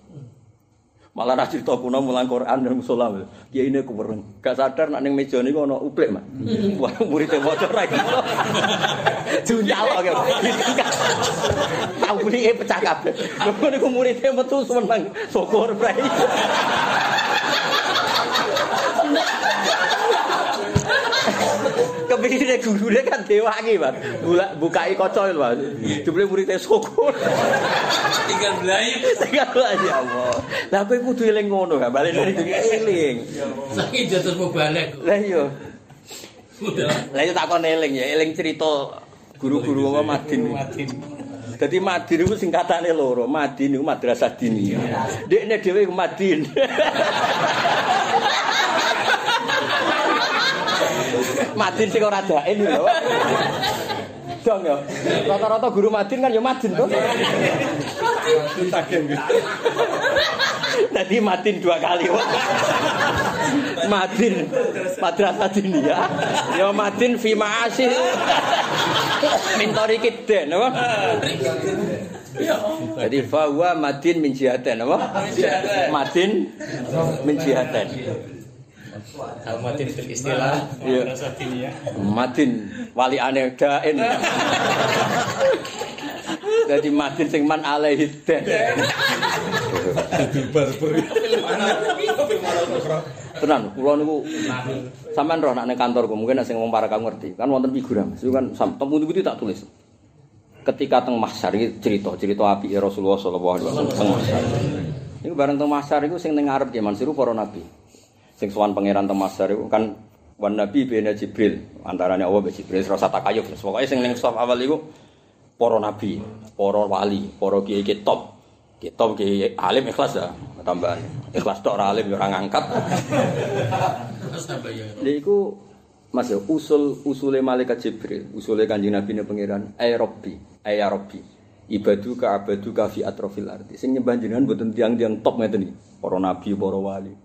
Malah ra cerita kuno mulang Quran dan musola. Kiai ini kuwereng. Gak sadar nak ning meja niku ana uplek, Mas. Wah, muridé maca ra iso. Junjal oke. Tahu ini pecah kabeh. Lho niku muridé metu seneng. Syukur brai. Kepikirnya gurune kan dewangi, Mas. Bulak bukai kaca lho, Mas. Jebule muridé syukur. Tinggal belayu. Tinggal aja Allah. Lah kowe kudu eling ngono, gak balik dari eling. Saking jatuh mau balik. Lah iya. Lah iya takon eling ya, eling cerita guru-guru apa Madin. Madin. Dadi Madin iku singkatane loro. Madin iku madrasah diniyah. Dekne dhewe iku Madin. Madin sing ora dain lho. Dong ya. Rata-rata guru Madin kan ya Madin to. Tadi Madin dua kali. Madin madrasah diniyah. Ya Madin fi ma'asih. Mintori kiden apa? Jadi fawa madin min jihaten apa? Madin min jihaten. Almatin fil istilah. Iya. Rasa ya. Madin wali aneh dain. Jadi madin sing man alaihi den. Tenan, kula niku sampean roh nek ning kantorku, mungkin nek sing wong para kamu ngerti. Kan wonten figura, Mas. Itu kan temu itu tak tulis. Ketika teng Mahsyar iki cerita-cerita apike Rasulullah sallallahu alaihi wasallam teng Mahsyar. Niku bareng teng Mahsyar iku sing ning ngarep ya Mansur para nabi. Sing sowan pangeran Mahsyar iku kan wan nabi bena Jibril, antarane Allah Jibril rasa takayuf. Pokoke sing ning awal iku para nabi, para wali, para kiai ki top. Ki top ki alim ikhlas ya, tambahan. Ikhlas tok ora alim ya ora ngangkat. Tambah ya. Lha iku Mas ya usul usule malaikat Jibril, usule Kanjeng Nabi ne pangeran, ay Rabbi, ay ya. Ibadu ka abadu ka fi atrofil ardi. Sing nyembah jenengan mboten tiang-tiang top ngeten iki. Para nabi, para wali.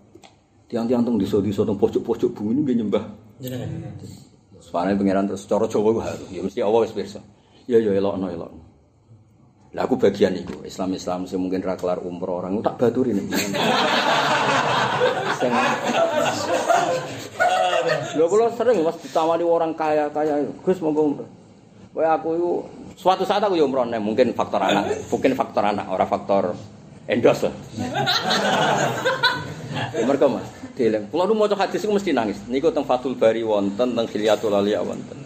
Tiang-tiang teng desa-desa teng pojok-pojok bumi ini nyembah. Jenengan. Soalnya pangeran terus cara Jawa ku harus. Ya mesti Allah wis pirsa. Ya ya elokno elokno. Lah aku bagian iku, Islam-Islam sing mungkin ra kelar umroh orang tak baturi nek. Sing Lho kula sering Mas ditawani orang kaya-kaya, Gus monggo umroh. Kowe aku iku suatu saat aku ya umroh mungkin faktor anak, mungkin faktor anak, ora faktor endos lah. Ya mereka Mas, dieling. Kula nu maca hadis iku mesti nangis. Niku teng Fathul Bari wonten, teng Khilyatul Auliya wonten.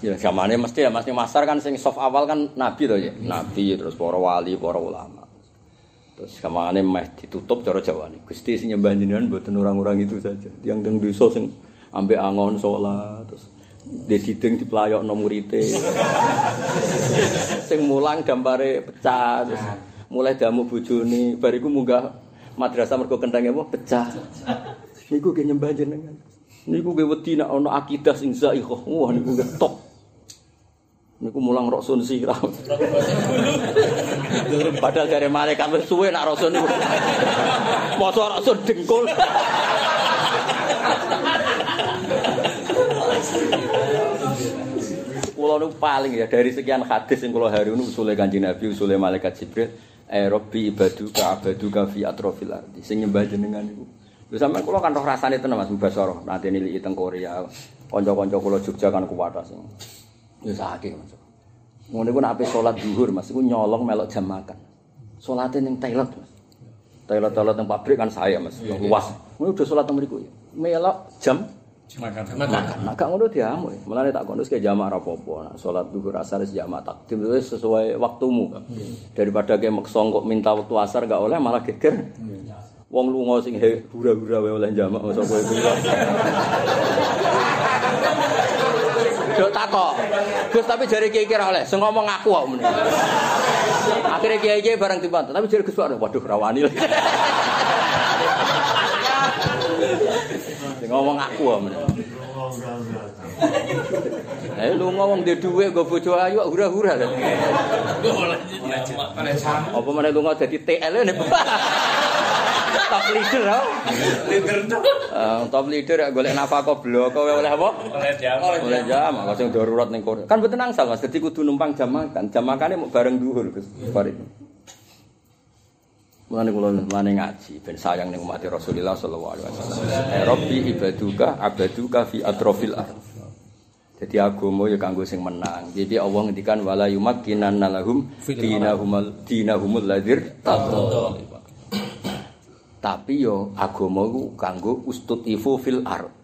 Ya zamane mesti ya Mas Masar kan sing soft awal kan nabi to ya. Nabi terus para wali, para ulama. Terus kamane meh ditutup cara Jawane. Gusti sing nyembah jenengan mboten orang-orang itu saja. Yang teng desa sing ambek angon salat terus Dedideng diplayokno murite. sing mulang gambare pecah terus mulai damu bojone bariku munggah madrasah mergo kentenge apa pecah. Niku ge nyembah jenengan. Niku ge wedi nek ana akidah sing zaikhah. Wah niku ge top. Niku mulang roksun sirah. Padahal dari malaikat wis suwe nak roksun niku. Masa roksun dengkul. Kulo nu paling ya dari sekian hadis yang kulo hari ini usulnya kanjeng Nabi, usulnya malaikat Jibril, eh Robbi ibaduka abaduka fi atrofil ardi. Sing nyembah jenengan niku. Lha sampean kulo kan roh rasane tenan Mas Mubasara. Nanti nili teng Korea. Kanca-kanca kulo Jogja kan kuwata sing. Ya sakit Mas. Ngono iku nek ape salat zuhur Mas iku nyolong melok jam makan. Salate ning toilet Mas. Toilet-toilet yang pabrik kan saya Mas, luas. Ngono udah salat teng mriku ya. Melok jam. Nah, gak ngono diamu. Mulane tak kono kayak jamak ora apa-apa. Nah, salat zuhur asar jamak takdim wis sesuai waktumu. Daripada kayak maksa kok minta waktu asar gak oleh malah geger. Wong lunga sing hura-hura wae oleh jamak masa kowe kuwi. Dok takok. Gus tapi jari kiai kira oleh, sing ngomong aku kok meneh. Akhirnya kiai kiai barang dibantah, tapi jari Gus waduh waduh rawani. Ngomong aku. Eh lu ngomong di duwe gue bojo ayu hura-hura lho. Apa meneh lu dadi TL ne? Top leader ha? Leader tuh. Eh, top leader golek nafkah blok kowe oleh apa? Oleh jam. Oleh jam, kok sing darurat ning kono. Kan mboten angsal Mas, dadi kudu numpang jam makan. Jam makane bareng dhuwur Gus Farid. Mulane kula mulane ngaji ben sayang ning umat Rasulullah sallallahu alaihi wasallam. Eh Rabbi ibaduka abaduka fi atrofil ard. Jadi agama ya kanggo sing menang. Jadi Allah ngendikan wala yumakkinanna lahum dinahumul dinahumul ladzir. Tapi yo agama iku kanggo ustutifu fil ard.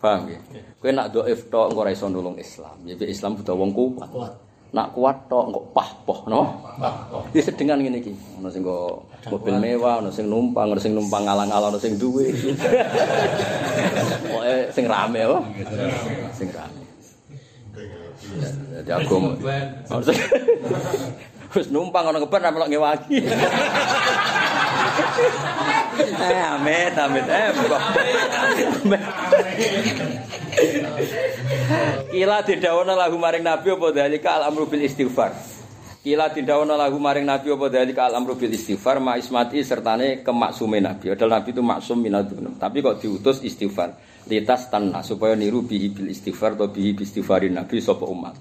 Paham ya? Kowe nak dhaif tok engko ora iso nulung Islam. Jadi Islam butuh wong kuat. Nak kuat tok engko pah-poh, no? Di sedengan ngene iki. Ono sing nggo mobil mewah, ono sing numpang, ono sing numpang ngalang-alang, ono sing duwe. Pokoke sing rame apa? Sing rame. Jadi sing- Wis numpang ono ngebar ra melok ngewagi. Eh, amit, amit, eh, buka. Kila didawono lagu maring Nabi apa dalika al amru bil istighfar. Kila didawono lagu maring Nabi apa dalika al amru bil istighfar ma ismati sertane kemaksume Nabi. Padahal Nabi itu maksum minadun. Tapi kok diutus istighfar. Litas tanah supaya niru bihi bil istighfar atau bihi bi istighfarin Nabi sapa umat.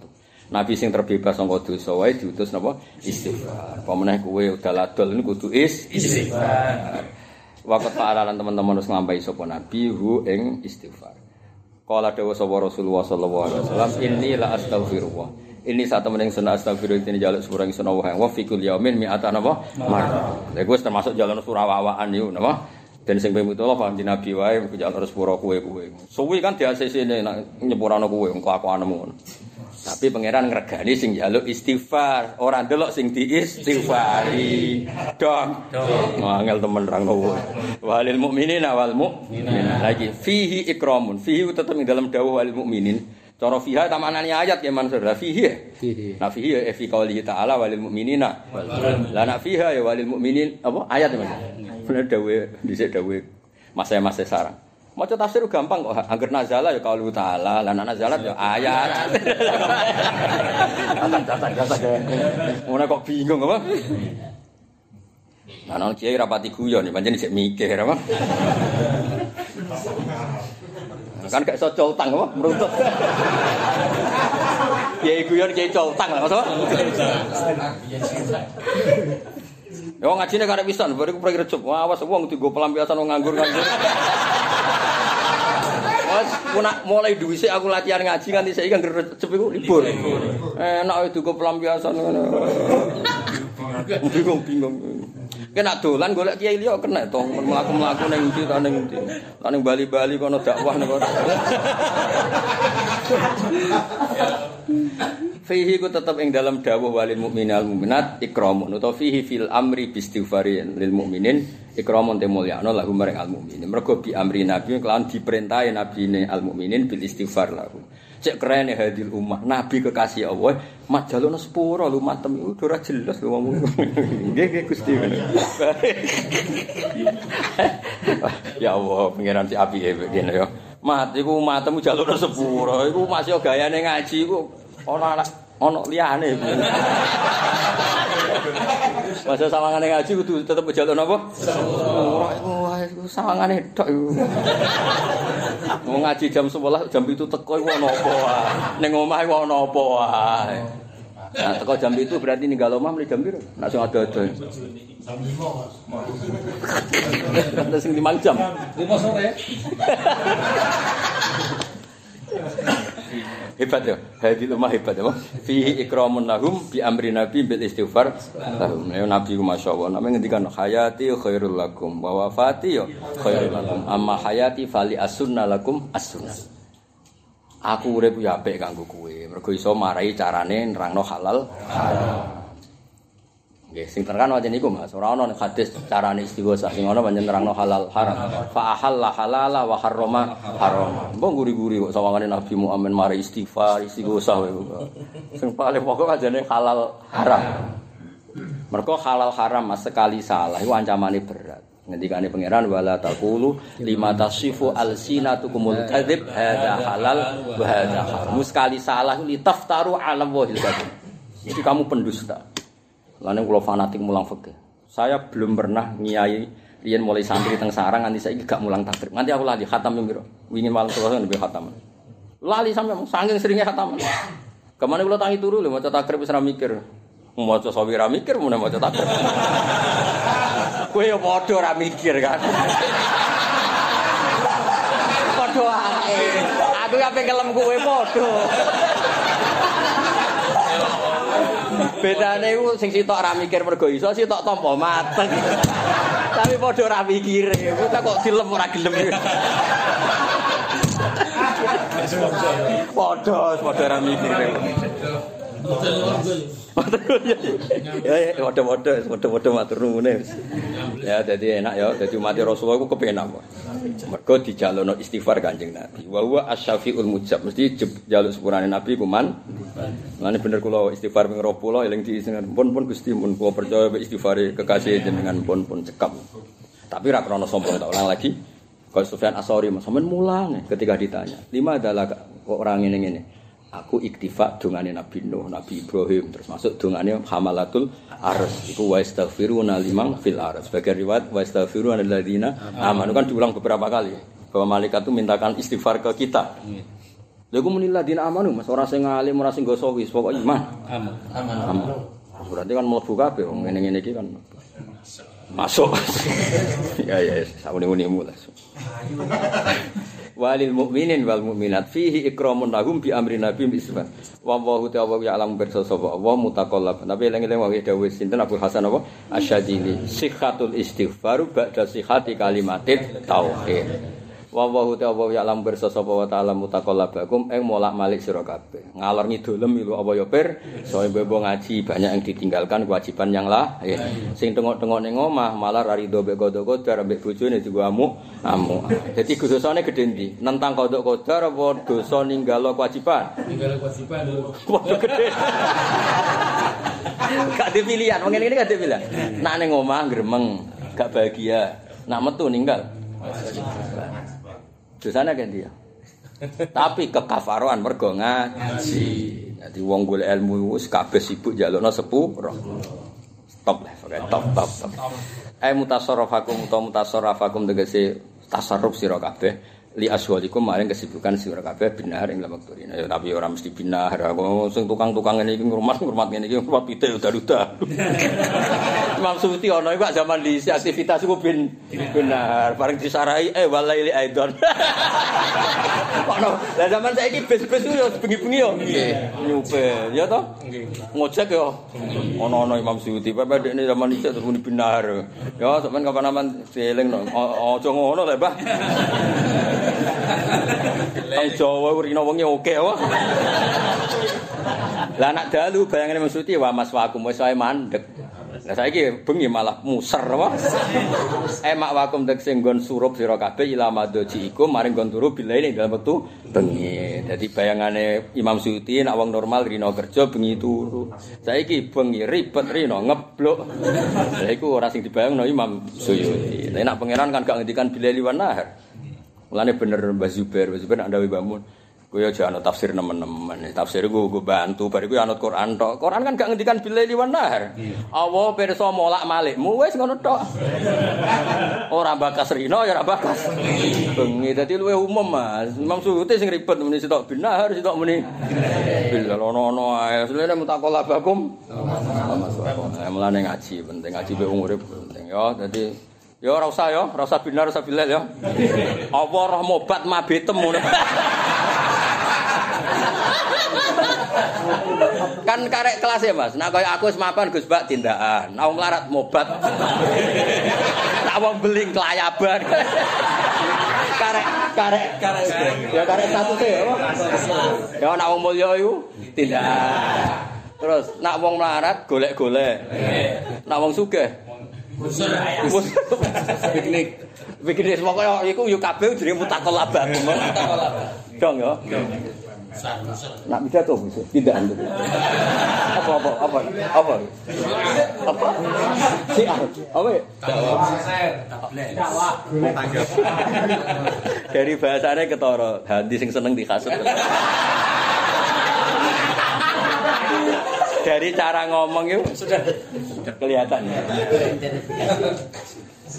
Nabi sing terbebas sangka dosa wae diutus napa istighfar. Apa meneh kowe udah ladol ini kudu is istighfar. Wakat paaralan teman-teman harus nglampahi sapa Nabi hu ing istighfar. Kala dawa sapa Rasulullah sallallahu alaihi wasallam inni la astaghfirullah. Ini saat temen yang sunah astagfirullah ini jaluk surah yang sunah wahai wa fikul yaumin mi'ata napa mar. Lha gue termasuk jalan surah wawaan yo napa. Dan sing pemitu Allah paham di Nabi ku jalan terus pura kuwe-kuwe. Suwi kan di ACC ini kuwe engko aku anemu. Tapi pangeran ngregani sing jaluk istighfar, ora ndelok sing diistighfari. Dong. Angel temen rangno kowe. Walil mukminin wal mukminin. Lagi fihi ikramun. Fihi tetep ing dalam dawuh walil mukminin. Cara fiha tamanane ayat ya Mansur. Lah fihi. ya? Nah fihi ya fi qaulihi ta'ala walil mukminina. Lah nak fiha ya walil mukminin apa ayat ya Mas? Bener dawuh dhisik dawuh masa-masa sarang. Maca tafsir gampang kok. Angger nazala ya qaulu ta'ala, lan nazalat ya ayat. Ya. Ngono kok bingung apa? Nah, nang kiai rapati guyon, pancen sik mikir apa? Kan gak iso coltang apa? Meruntut. Kiai guyon kiai coltang lah, maksud? Ya wong ngajine karep pisan, bariku prai recup. Wah, awas wong digo pelampiasan wong nganggur-nganggur. Wes punak mulai dhuwise aku latihan ngaji nganti saiki kan recep iku libur. Enak wae digo pelampiasan ngono. Bingung-bingung. Kena dolan golek kiai liya kena to mlaku-mlaku ning ndi ta ning ndi. Ta ning Bali-Bali kono dakwah ning kono. Fihi ku tetep ing dalam dawuh walil mukminin al mukminat ikramun utawa fihi fil amri bistighfari lil mukminin ikramun te mulyano lahu marang al mukminin. Mergo bi amri nabi kelawan diperintahi nabine al mukminin bil istighfar lahu. Cek keren hadil ummah, nabi kekasih Allah, majaluna sepuro lu matem iku ora jelas lu ngomong. Nggih nggih Gusti. ya Allah, pengiran si api ya begini ya. Mat, matemu jalur sepuro, iku masih gayane ngaji iku ono anak ono liyane. Masa sawangane ngaji kudu tetep jalur napa? Iku wae sawangane tok iku. Mau ngaji jam 11 jam itu teko iku ono apa wae. Ning omah iku ono apa wae. Nah, teko jam itu berarti ninggal omah mrene jam piro? Nek sing ada-ada. Jam lima mas. Terus sing 5 jam. Lima sore. Hebat ya, hadil umah hebat ya. Fihi ikramun lahum bi amri nabi bil istighfar lahum. Ya nabi masyaallah. Namanya ngendikan hayati khairul lakum wa wafati ya khairul lakum. Amma hayati fali asunna lakum as-sunnah. Aku urip ya apik kanggo kowe. Mergo iso marai carane nerangno halal haram. Nggih, sing tenan wajan niku Mas. Ora ana hadis carane istighosa sing ana pancen nerangno halal haram. Fa ahalla halala wa harrama haram. Mbok guri-guri kok sawangane Nabi Muhammad mari istighfar, istighosa wae. Sing paling pokok ajane halal haram. Mergo halal haram Mas sekali salah iku ancamane berat. Ngendikane pangeran wala taqulu lima tasifu alsinatukumul kadzib hadza halal wa hadza haram. Sekali salah litaftaru ala wahil. Jadi kamu pendusta. Lalu kalau fanatik mulang fikih. Saya belum pernah ngiyai riyen mulai santri teng sarang nanti saya gak mulang takrib. Nanti aku lali khatam yang biro. Wingi malam terus lebih khatam. Lali sampai saking seringnya khatam. Ke mana kalau tangi turu lho maca takrib wis ra mikir. Maca sawi ra mikir mun maca takrib. Yo padha ra mikir kan. Padha ae. Aku kabeh kelem kowe padha. Bedane iku sing sitok ra mikir mergo iso sitok tampa mateng. Tapi padha ora mikire. Kok kok dilem ora gelem. Padha, padha ora mikire. Ya ya padha-padha, padha-padha matur. Ya dadi enak ya, dadi umat Rasulullah iku kepenak kok. Mergo dijalono istighfar Kanjeng Nabi. Wa huwa asy-syafi'ul mujab. Mesti jaluk sepurane Nabi kuman. Lan bener kula istighfar ping 20 eling diisingan pun pun Gusti mun kula percaya istighfar kekasih jenengan pun pun cekap. Tapi ra krana sombong tak ulang lagi. Kalau Sufyan Asori sampean mulang ya, ketika ditanya, lima adalah orang ini ini. Aku iktifa dungane Nabi Nuh, Nabi Ibrahim, terus masuk dungane Hamalatul Ars. Iku wa astaghfiruna limang fil ars. Sebagai riwayat wa astaghfiruna alladziina amanu kan diulang beberapa kali bahwa malaikat itu mintakan istighfar ke kita. Lha iku menilai dina amanu, Mas ora sing alim, ora sing goso wis pokok iman. Aman. Aman. Berarti kan mlebu kabeh wong ngene-ngene iki kan. Masuk. ya ya, sauni-unimu lah. Walil mukminin wal mukminat fihi ikramun lahum bi amri nabi bisfa. Wa wallahu ta'ala ya'lamu birsa sapa Allah mutaqallab. Tapi eling-eling wae dawuh sinten Abu Hasan apa? Asyadili. Istighfaru ba'da sikhati kalimatit tauhid. Wa wallahu ta'ala ya'lamu birsa sapa wa ta'ala mutaqallabakum ing molak-malik sira kabeh. Ngalor ngidulem ilu apa ya pir? Soe ngaji banyak yang ditinggalkan kewajiban yang lain. Sing tengok-tengok ning omah malah rido mek kodok-kodar ambek bojone juga amuk amuk. Dadi dosane gedhe ndi? Nentang kodok-kodar apa dosa ninggalo kewajiban? Tinggal kewajiban. Waduh gede. Gak ada pilihan, wong ini gak ada pilihan. Nak ning omah gremeng, gak bahagia. Nak metu ninggal. Dosane kan dia. Tapi kekafaroan mergo ngaji. Dadi wong golek ilmu wis kabeh sibuk njalukno sepuro. Stop lah, pokoke top top top. Ai mutasarrafakum utawa mutasarrafakum tegese tasarruf sira kabeh li aswalikum maring kesibukan sira kabeh binar ing lamak turina. Ya tapi ora mesti binar. Aku sing tukang-tukang ngene iki ngurmat ngurmat ngene iki ngurmat pite udah-udah. Imam Suti ono iku zaman di aktivitas iku bin benar. Bareng disarai eh walaili aidon. Ono. Lah zaman saiki bis-bis yo bengi-bengi yo. Nyupe, ya toh? Ngojek yo. Ono-ono Imam Suti. Bapak dekne zaman iki terus muni benar. Ya sampean kapan-kapan dieling no. O- Aja ngono lho, Mbah. Tang Jawa urina wengi oke wae. Lah anak dalu bayangane maksudnya wa mas wakum wis wae mandek. Lah saiki bengi malah muser apa? Emak wakum tek sing nggon surup sira kabeh ila madoji iku maring nggon turu bilaine dalam wektu bengi. Dadi bayangane Imam Suyuti nek wong normal rino kerja bengi turu. Saiki bengi ribet rino ngeblok. Lah iku ora sing dibayangno Imam Suyuti. Tapi nek pangeran kan gak ngendikan bilaili wan nahar. Mulane bener Mbah Zubair, Mbah Zubair nak ndawi bangun. Kowe aja anut tafsir nemen-nemen. Tafsir gue gue bantu, bariku anut Quran tok. Quran kan gak ngendikan bilaili wan nahar. Allah pirsa molak malikmu wis ngono tok. Ora bakas rino ya ora bakas. Bengi dadi luwe umum Mas. Imam Suyuti sing ribet muni sitok bin nahar, sitok muni bil ono-ono ae. Selene mutakola bakum. Ya mulane ngaji penting ngaji be urip penting ya. Dadi Ya ora usah ya, ora usah binar, ora usah bilal ya. Apa roh mobat mabetem ngono. kan karek kelas ya mas. Nah kaya aku semapan gus bak tindakan. Nah melarat mobat. Tak wong beling kelayaban. Karek karek. Karek ya karek satu sih ya ya nak wong mulya itu tindakan. Terus nak wong melarat golek golek nak wong sugih piknik. Piknik. Pokoknya iku yo kabeh jenenge mutakal labah dong ya. Nak bisa tuh bisa tidak anda. Apa apa apa? Apa? Apa? Si apa? Ya? Dari bahasanya ketoro hati sing seneng dikasut. Dari cara ngomong itu sudah kelihatan.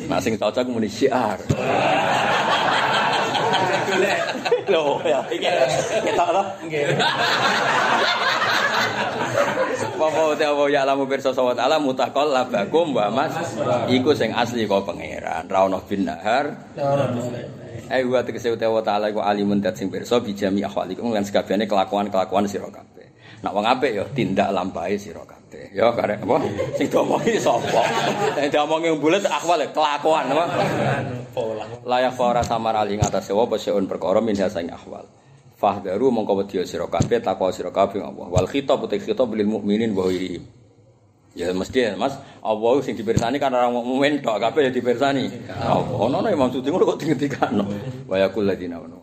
Nah, sing cocok muni syiar. Loh, ya, kita loh. Apa te apa ya lamu pirsa sawat ala mutakol labakum wa mas iku sing asli kok pangeran ra ono bin nahar Eh wa tegese utawa taala iku alimun dat sing pirsa bijami akhwalikum lan sekabehane kelakuan-kelakuan sira kabeh. Nak wong apik ya tindak lampahe sira kabeh. Ya karek apa sing diomongi sapa? Sing diomongi bulet akhwal kelakuan apa? Layak ora samar ali ngatasé apa seun perkara min hasang akhwal. Fahdaru mongko wedya sira kabeh takwa sira kabeh Allah. Wal khitab utek khitab lil mukminin wa ghairihim. Ya mesti ya, Mas. Allah sing dipirsani kan orang mukmin tok kabeh ya dipirsani. Allah ono nek maksud ngono kok dingendikano. Wa yaqul ladina amanu.